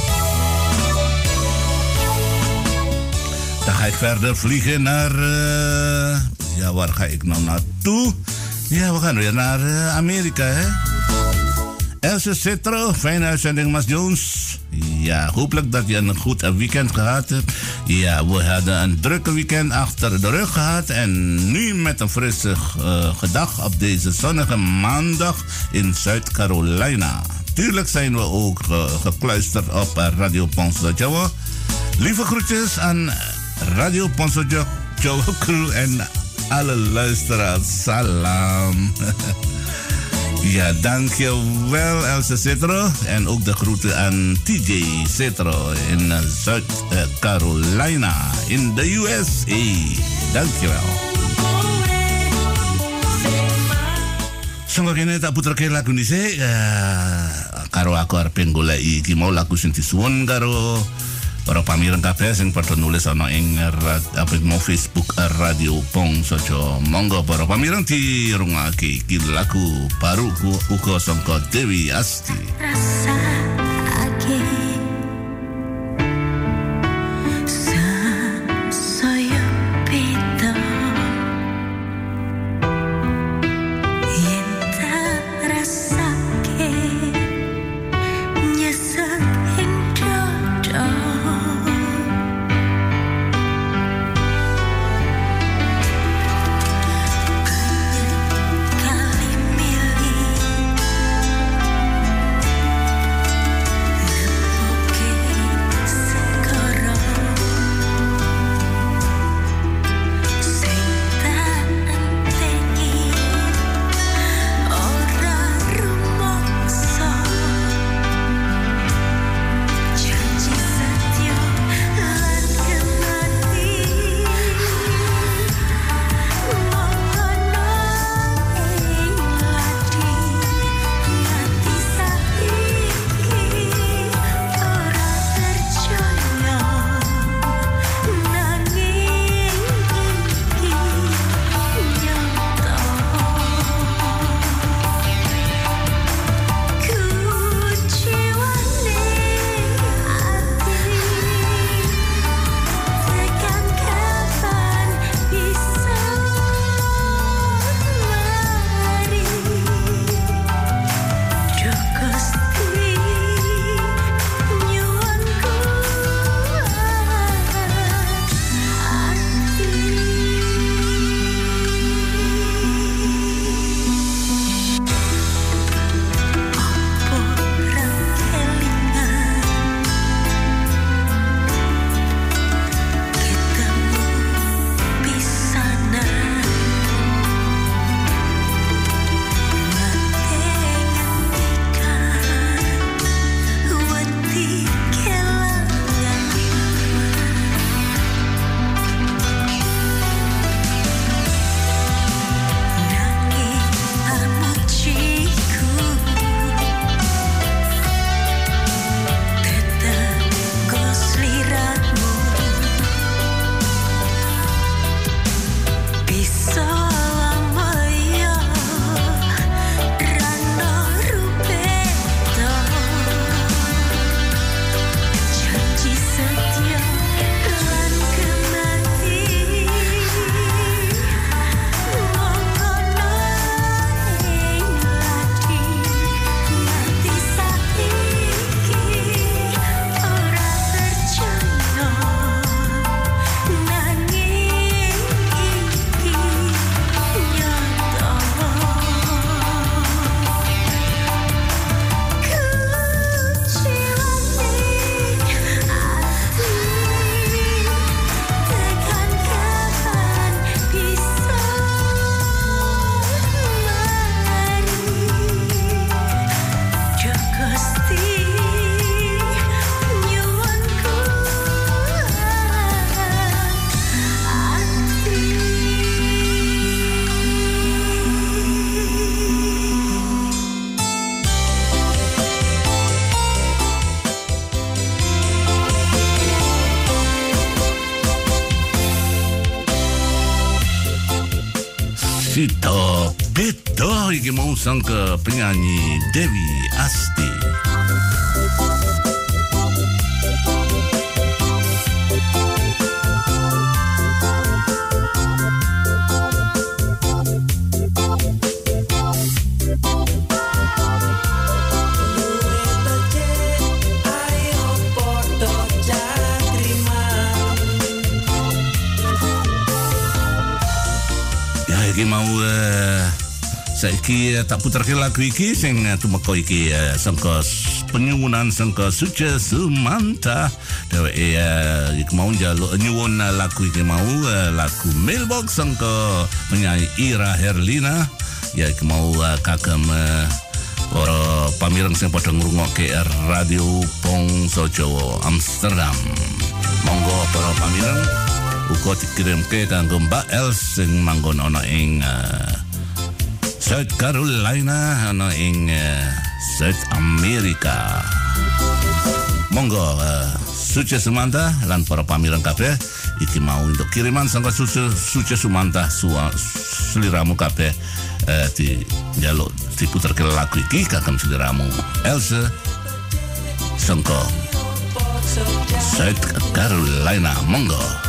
Dan ga ik verder vliegen naar. Uh, ja, waar ga ik nou naartoe? Ja, we gaan weer naar uh, Amerika, hè? Else Citro, fijne uitzending, Mas Jones. Ja, hopelijk dat je een goed weekend gehad hebt. Ja, we hadden een drukke weekend achter de rug gehad. En nu met een frisse uh, gedag op deze zonnige maandag in Zuid-Carolina. Tuurlijk zijn we ook gekluisterd op Radio Ponce Jawa. Lieve groetjes aan Radio Ponso Jawa Crew en alle luisteraars. Salam. ja, dankjewel Elsa Cetro. En ook de groeten aan TJ Cetro in Zuid-Carolina in de USA. Dankjewel. Sangka kene tak puterke lagu ni se uh, karo aku arep goleki iki mau lagu sing disuwun karo para pamireng kabeh sing padha nulis ana ing apa mau Facebook Radio Pong Sojo. Monggo para pamireng dirungake iki lagu baru uga sangka Dewi Asti. Rasa Iki mau sang ke penyanyi Dewi Asti. Saiki eh, tak puterke lagu iki sing eh, tumeka iki eh, sangka penyuwunan sangka Suce Sumanta dheweke eh, iki mau njaluk nyuwun lagu iki mau eh, lagu mailbox sangka penyanyi Ira Herlina. Ya iki mau eh, kagem para pamireng sing padha ngrungokke radio Pongso Jawa Amsterdam. Monggo para pamireng uga dikirimke kanggo Mbak Els sing manggon ana ing eh, South Carolina ana ing eh, South America. Monggo uh, Suce Sumanta lan para pamireng kabeh iki mau untuk kiriman sangka Suce Suce Sumanta sua, seliramu kabeh eh, di jaluk diputerke lagu iki kagem seliramu Elsa sangka South Carolina monggo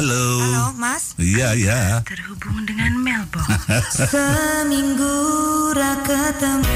Halo? Halo. Mas? Iya, iya. Terhubung dengan Melbourne. Seminggu ra ketemu.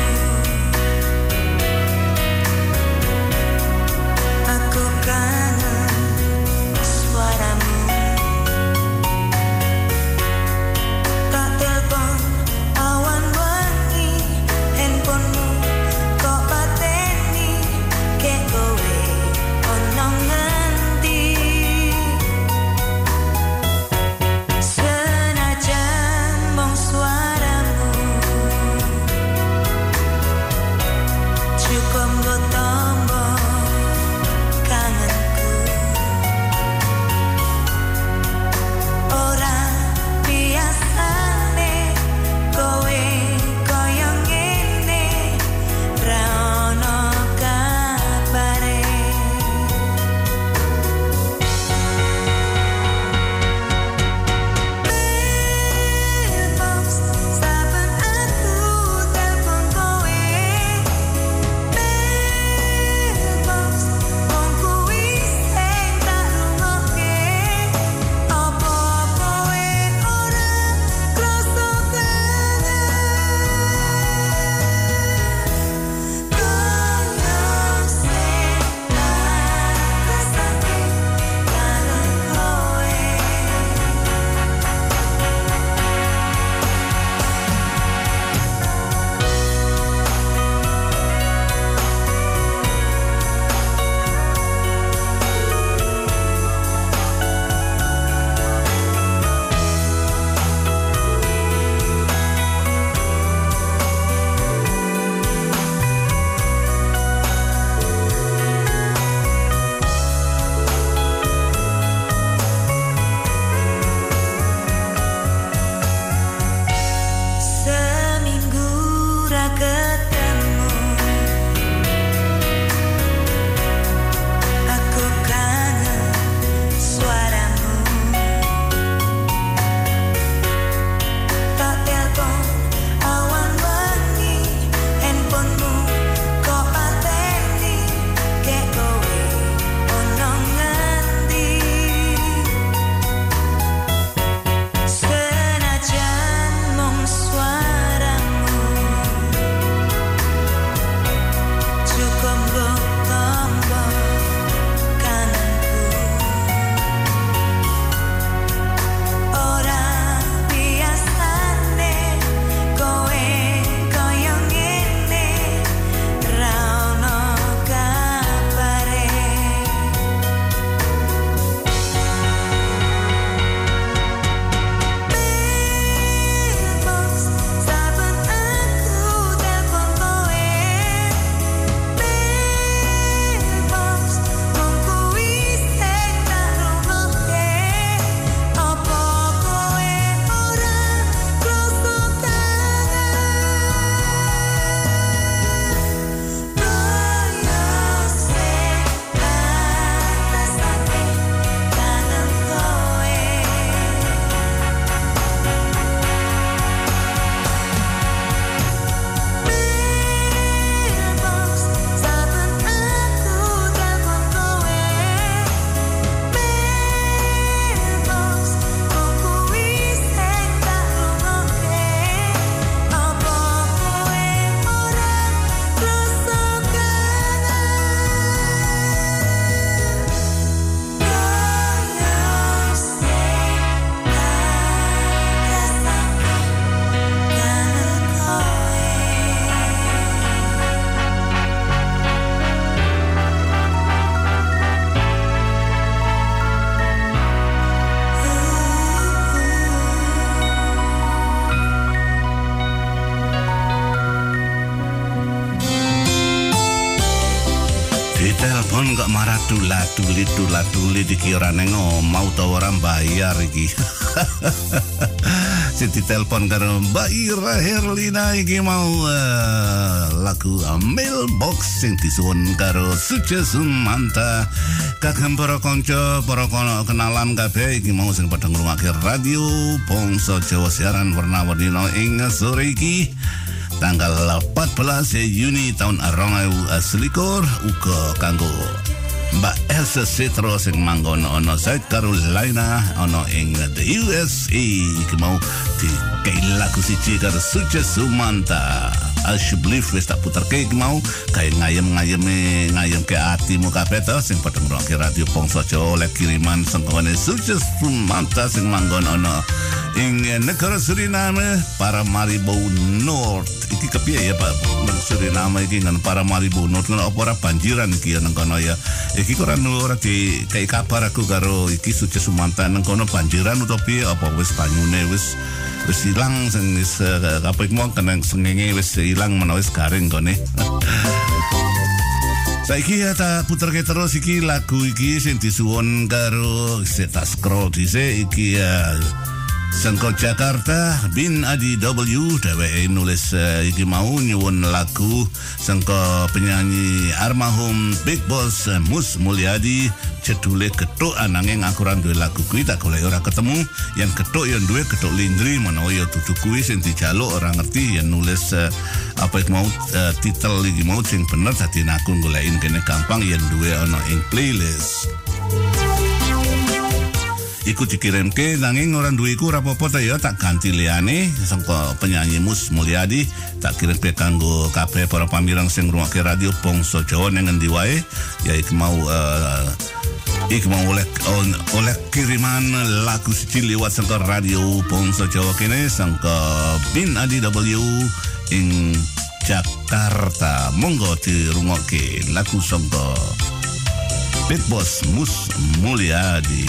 Marah tula tuli tula tuli dikira neng mau tau orang bayar iki. Sing ditelepon karo Mbak Ira Herlina iki mau eh, lagu mailbox sing disuwun karo Suce Sumanta. Kagem para kanca, para kenalan kabeh iki mau sing padha ngrungokake radio Bangsa Jawa siaran warna-warni ing sore iki. tanggal 14 Juni tahun 2021 uga kanggo Mbak Elsa Citro sing manggon ana South Carolina ana ing the USA iki mau di lagu siji karo Suce Sumanta. Believe wis tak puter ke iki mau. Kae ngayem-ngayeme ngayem ke atimu kabeh to sing padha ngrungokne radio Pongso Jawa oleh kiriman sengkone Suce Sumanta sing manggon ana ing negara Suriname Paramaribo North. Iki kepiye ya Pak? Nang Suriname iki ngan Paramaribo North kan apa ora banjiran iki ya nang kono ya? Iki ora ora di kayak kabar aku karo iki Suci Sumanta nang kono banjiran utawa piye? Apa wis banyune wis wis ilang sing wis uh, apa iku mau kena sengenge wis ilang menawa wis garing kone. Saiki ya tak puterke terus iki lagu iki sing disuwun karo tak scroll dhisik iki ya Sengko Jakarta Bin Adi W dheweke nulis uh, iki mau nyuwun lagu sengko penyanyi almarhum Big Boss uh, Mus Mulyadi. Cedule ketuk ananging aku ora duwe lagu kuwi tak golek ora ketemu. Yang ketuk yang duwe ketuk lindri menawa ya dudu kuwi sing dijaluk ora ngerti yang nulis uh, apa itu mau uh, titel iki mau sing bener dadi aku goleki kene gampang yang duwe ana ing playlist iku dikirimke nanging ora duwe iku ora apa-apa ya tak ganti liyane sangka penyanyi Mus Mulyadi tak kirimke kanggo kabeh para pamirang sing ngrungokke radio Bangsa Jawa ning endi ya iku mau uh, iku mau oleh oleh kiriman lagu siji liwat sangka radio Bangsa Jawa kene sangka Bin Adi W ing Jakarta. Monggo dirungokke lagu sangka Big Boss Mus Mulyadi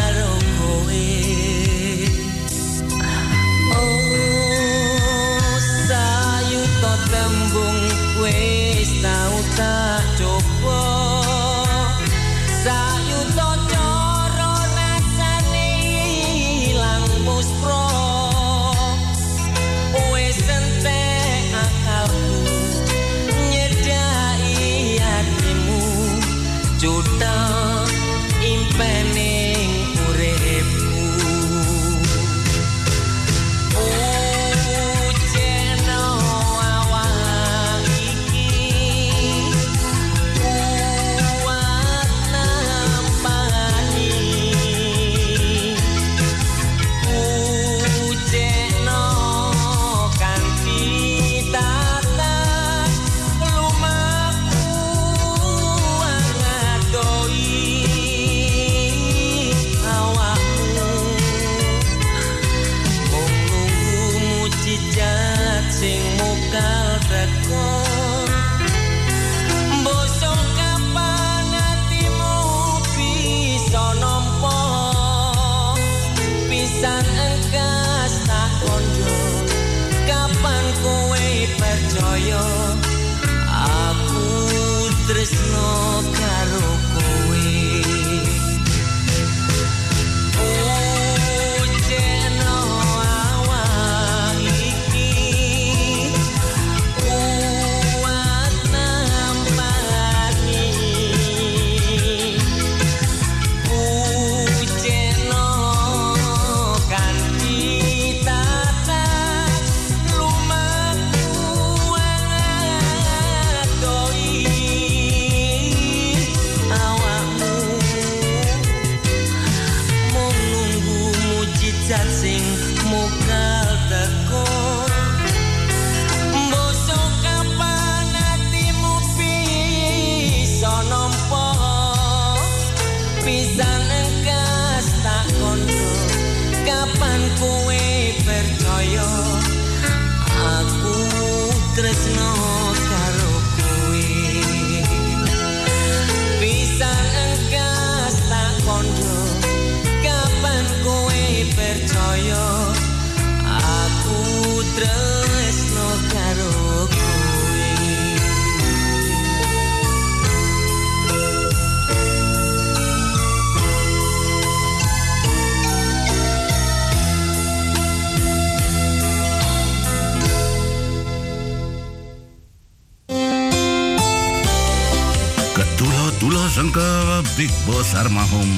sangka Big Boss Armahum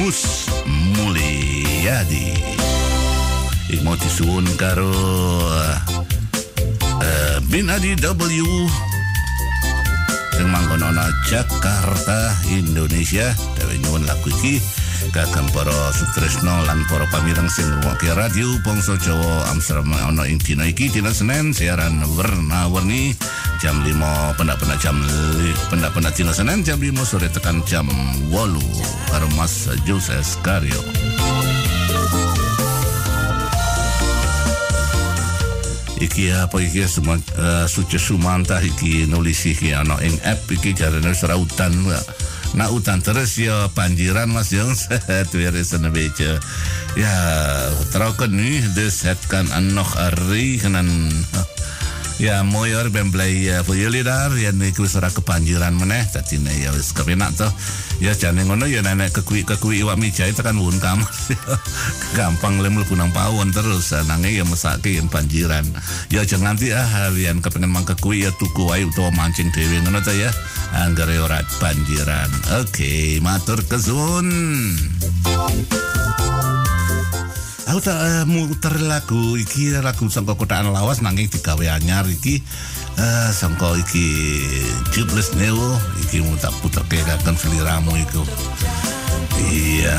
Mus Mulyadi. Ik mau disuwun karo eh, Bin Adi W. Sing manggon ana Jakarta Indonesia. Dewe nyuwun lagu iki. Kagem para sutresno lan para pamireng sing ngrungokke radio Bangsa Jawa. Amsterdam ana ing dina iki dina Senin siaran warna-warni jam 5 pendak-pendak jam pendak-pendak dina Senin jam 5 sore tekan jam 8 karo Mas Joses Karyo iki apa iki? Semua uh, suci sumantah iki nulis iki ana ing app iki jarane wis ora udan na udan terus ya banjiran mas jong weer is een beetje ja trokken nu dus het kan nog regenen Hoor. Ik ben blij eh, voor jullie daar. Ja, ik wist er kebanjiran meneh. Tadi nih ya wis kepenak toh. Ya jane ngono ya nenek kekui kekui iwak mijai tekan wun kamar. Gampang lem mlebu nang pawon terus eh, nange ya mesake yen banjiran. Ya jangan nanti ah kalian kepengen mang kekui ya tuku wae utawa mancing dhewe ngono to ya. Anggere ora banjiran. Oke, matur kesuwun. Aku tak uh, muter lagu iki lagu sangka kotaan lawas nanging digawe anyar iki uh, sangka iki Jubles Neo iki mu tak puterke kagem seliramu iku. Iya.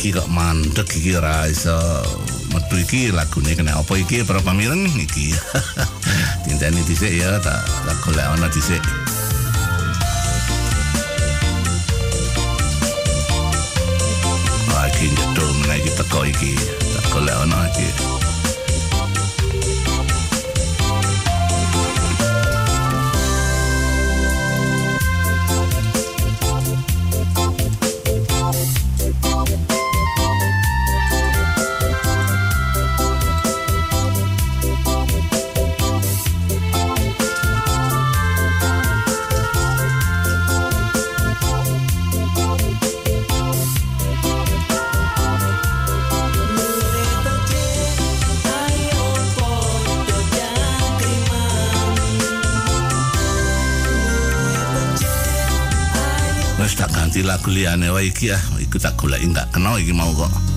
Iki kok mandek iki ora iso metu iki lagune kena apa iki para pamireng iki. Tinteni dhisik ya tak tak golek ana dhisik. Wah iki njedul meneh iki teko iki. Tak golek ana iki. Liyane wae iki ah. Iku tak goleki enggak kena iki mau kok.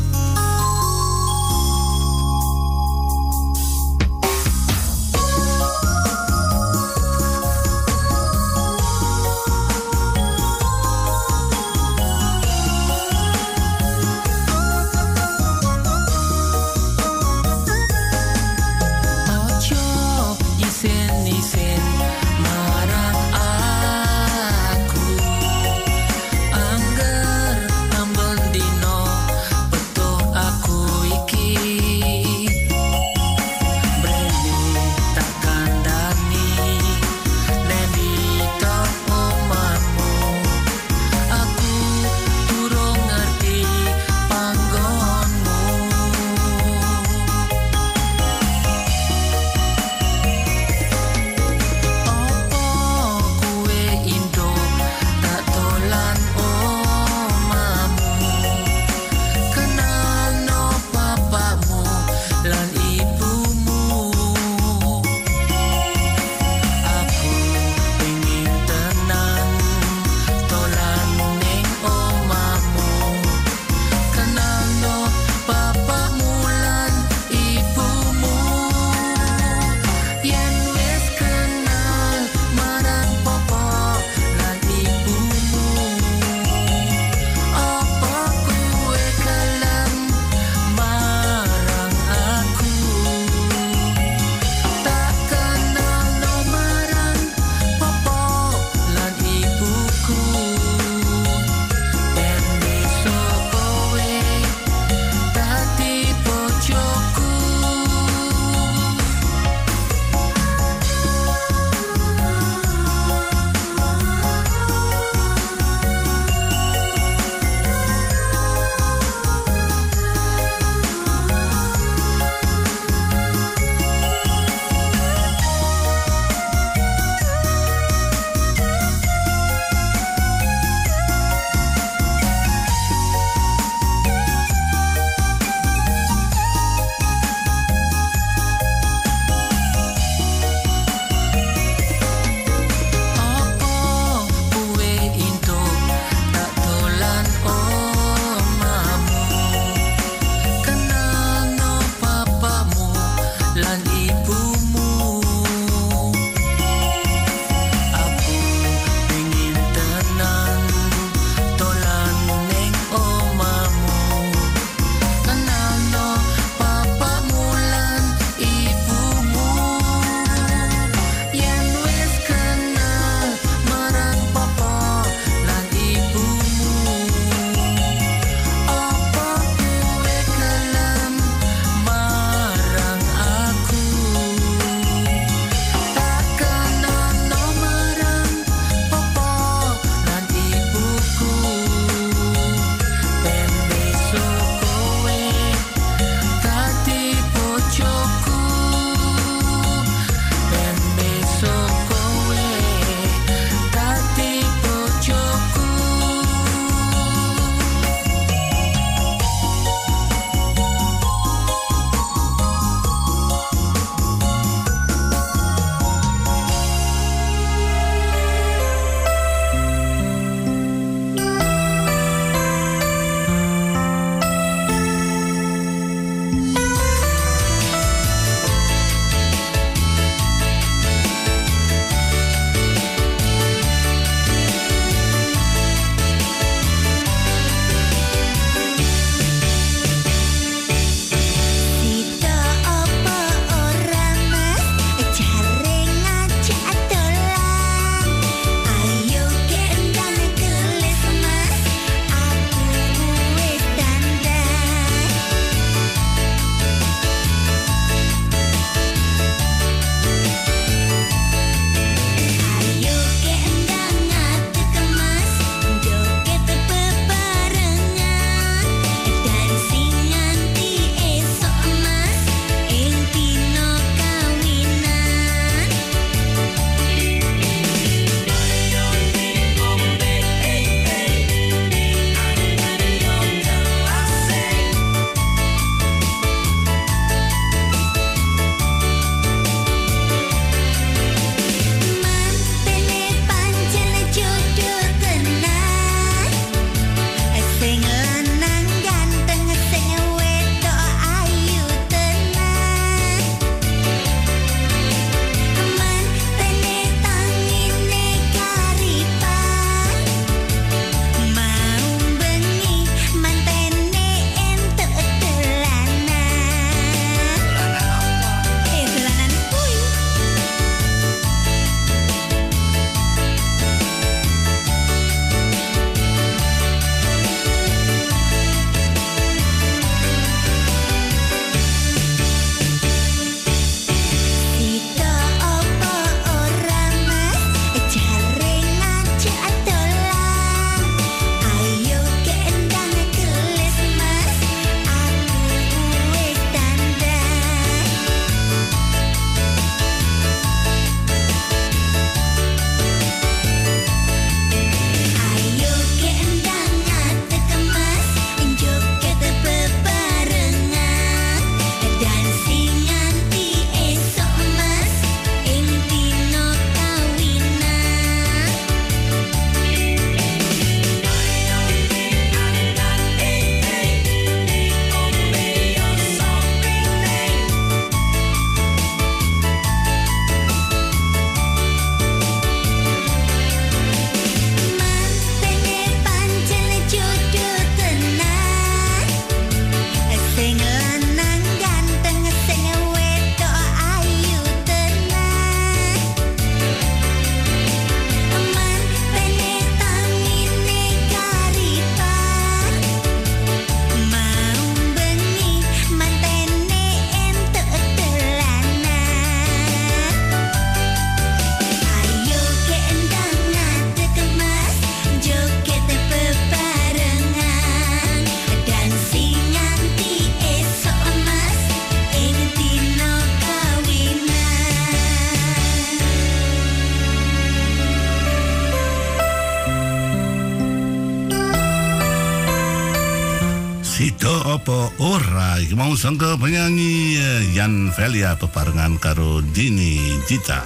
sangka penyanyi Yan Velia peparengan karo Dini Dita.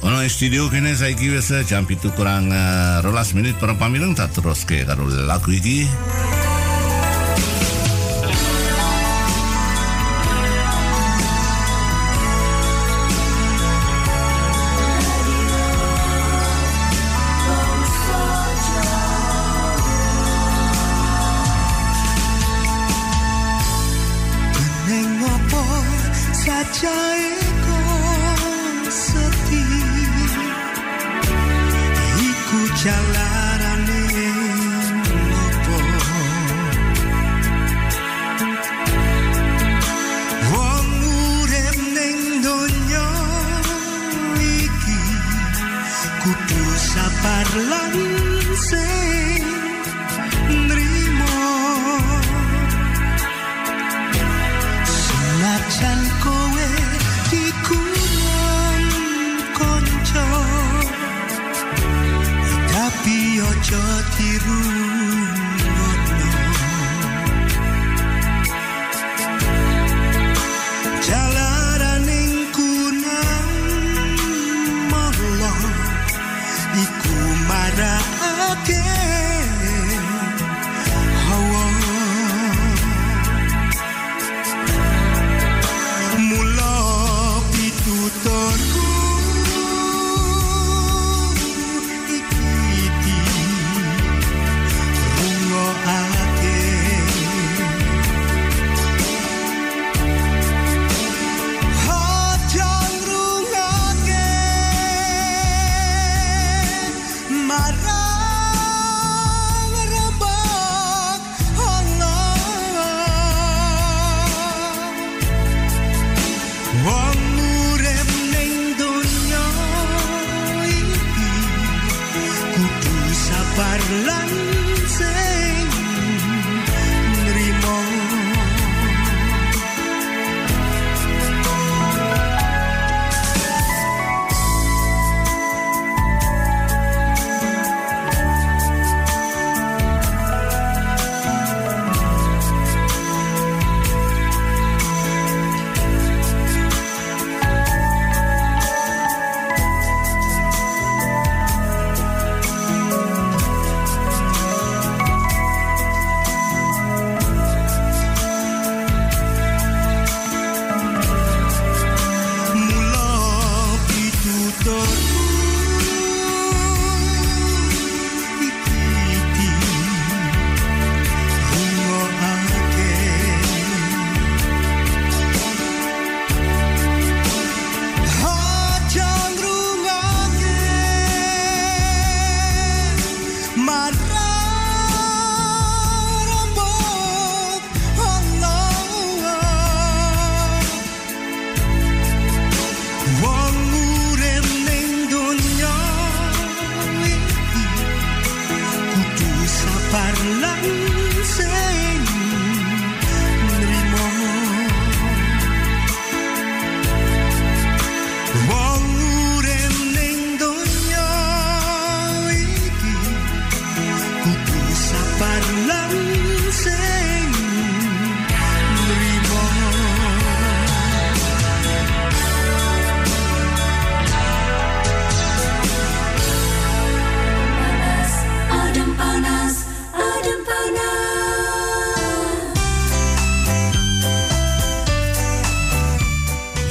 Ono studio kene saiki wis jam pitu kurang uh, rolas menit para pamirang tak terus ke karo lagu. Lagu iki. la la.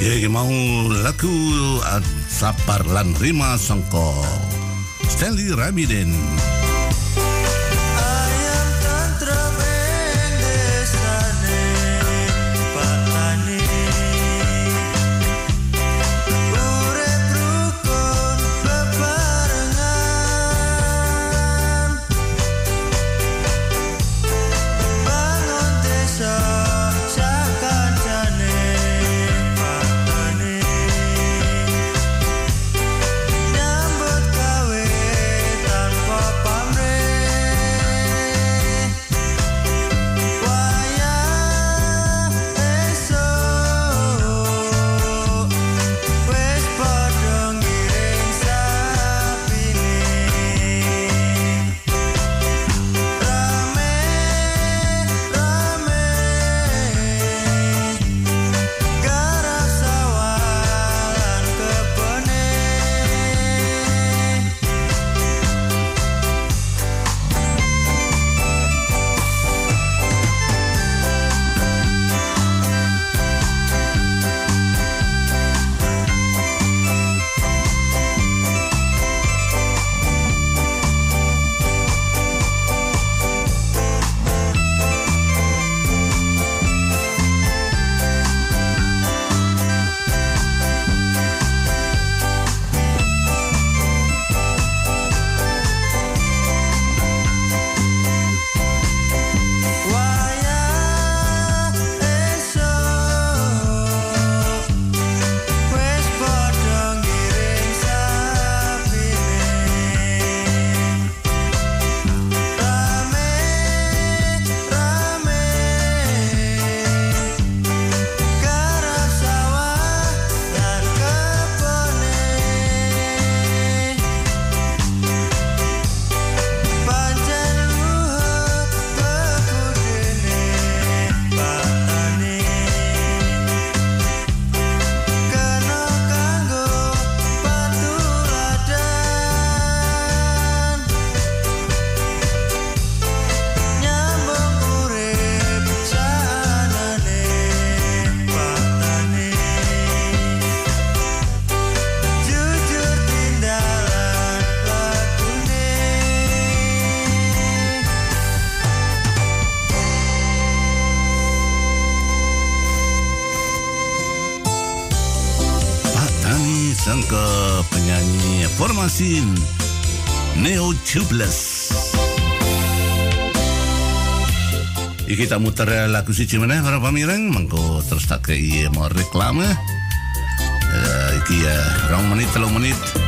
Iki mau lagu Sapar lan Rima Sengko Stanley Stanley Ramiden Magazine Neo Tubeless Iki tak muter lagu siji meneh para pamireng mengko terus tak kei mau reklame. Uh, iki ya uh, rong menit telung menit.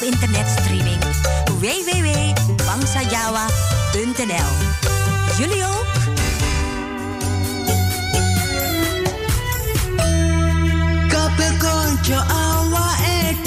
Op internetstreaming www.bangsajawa.nl.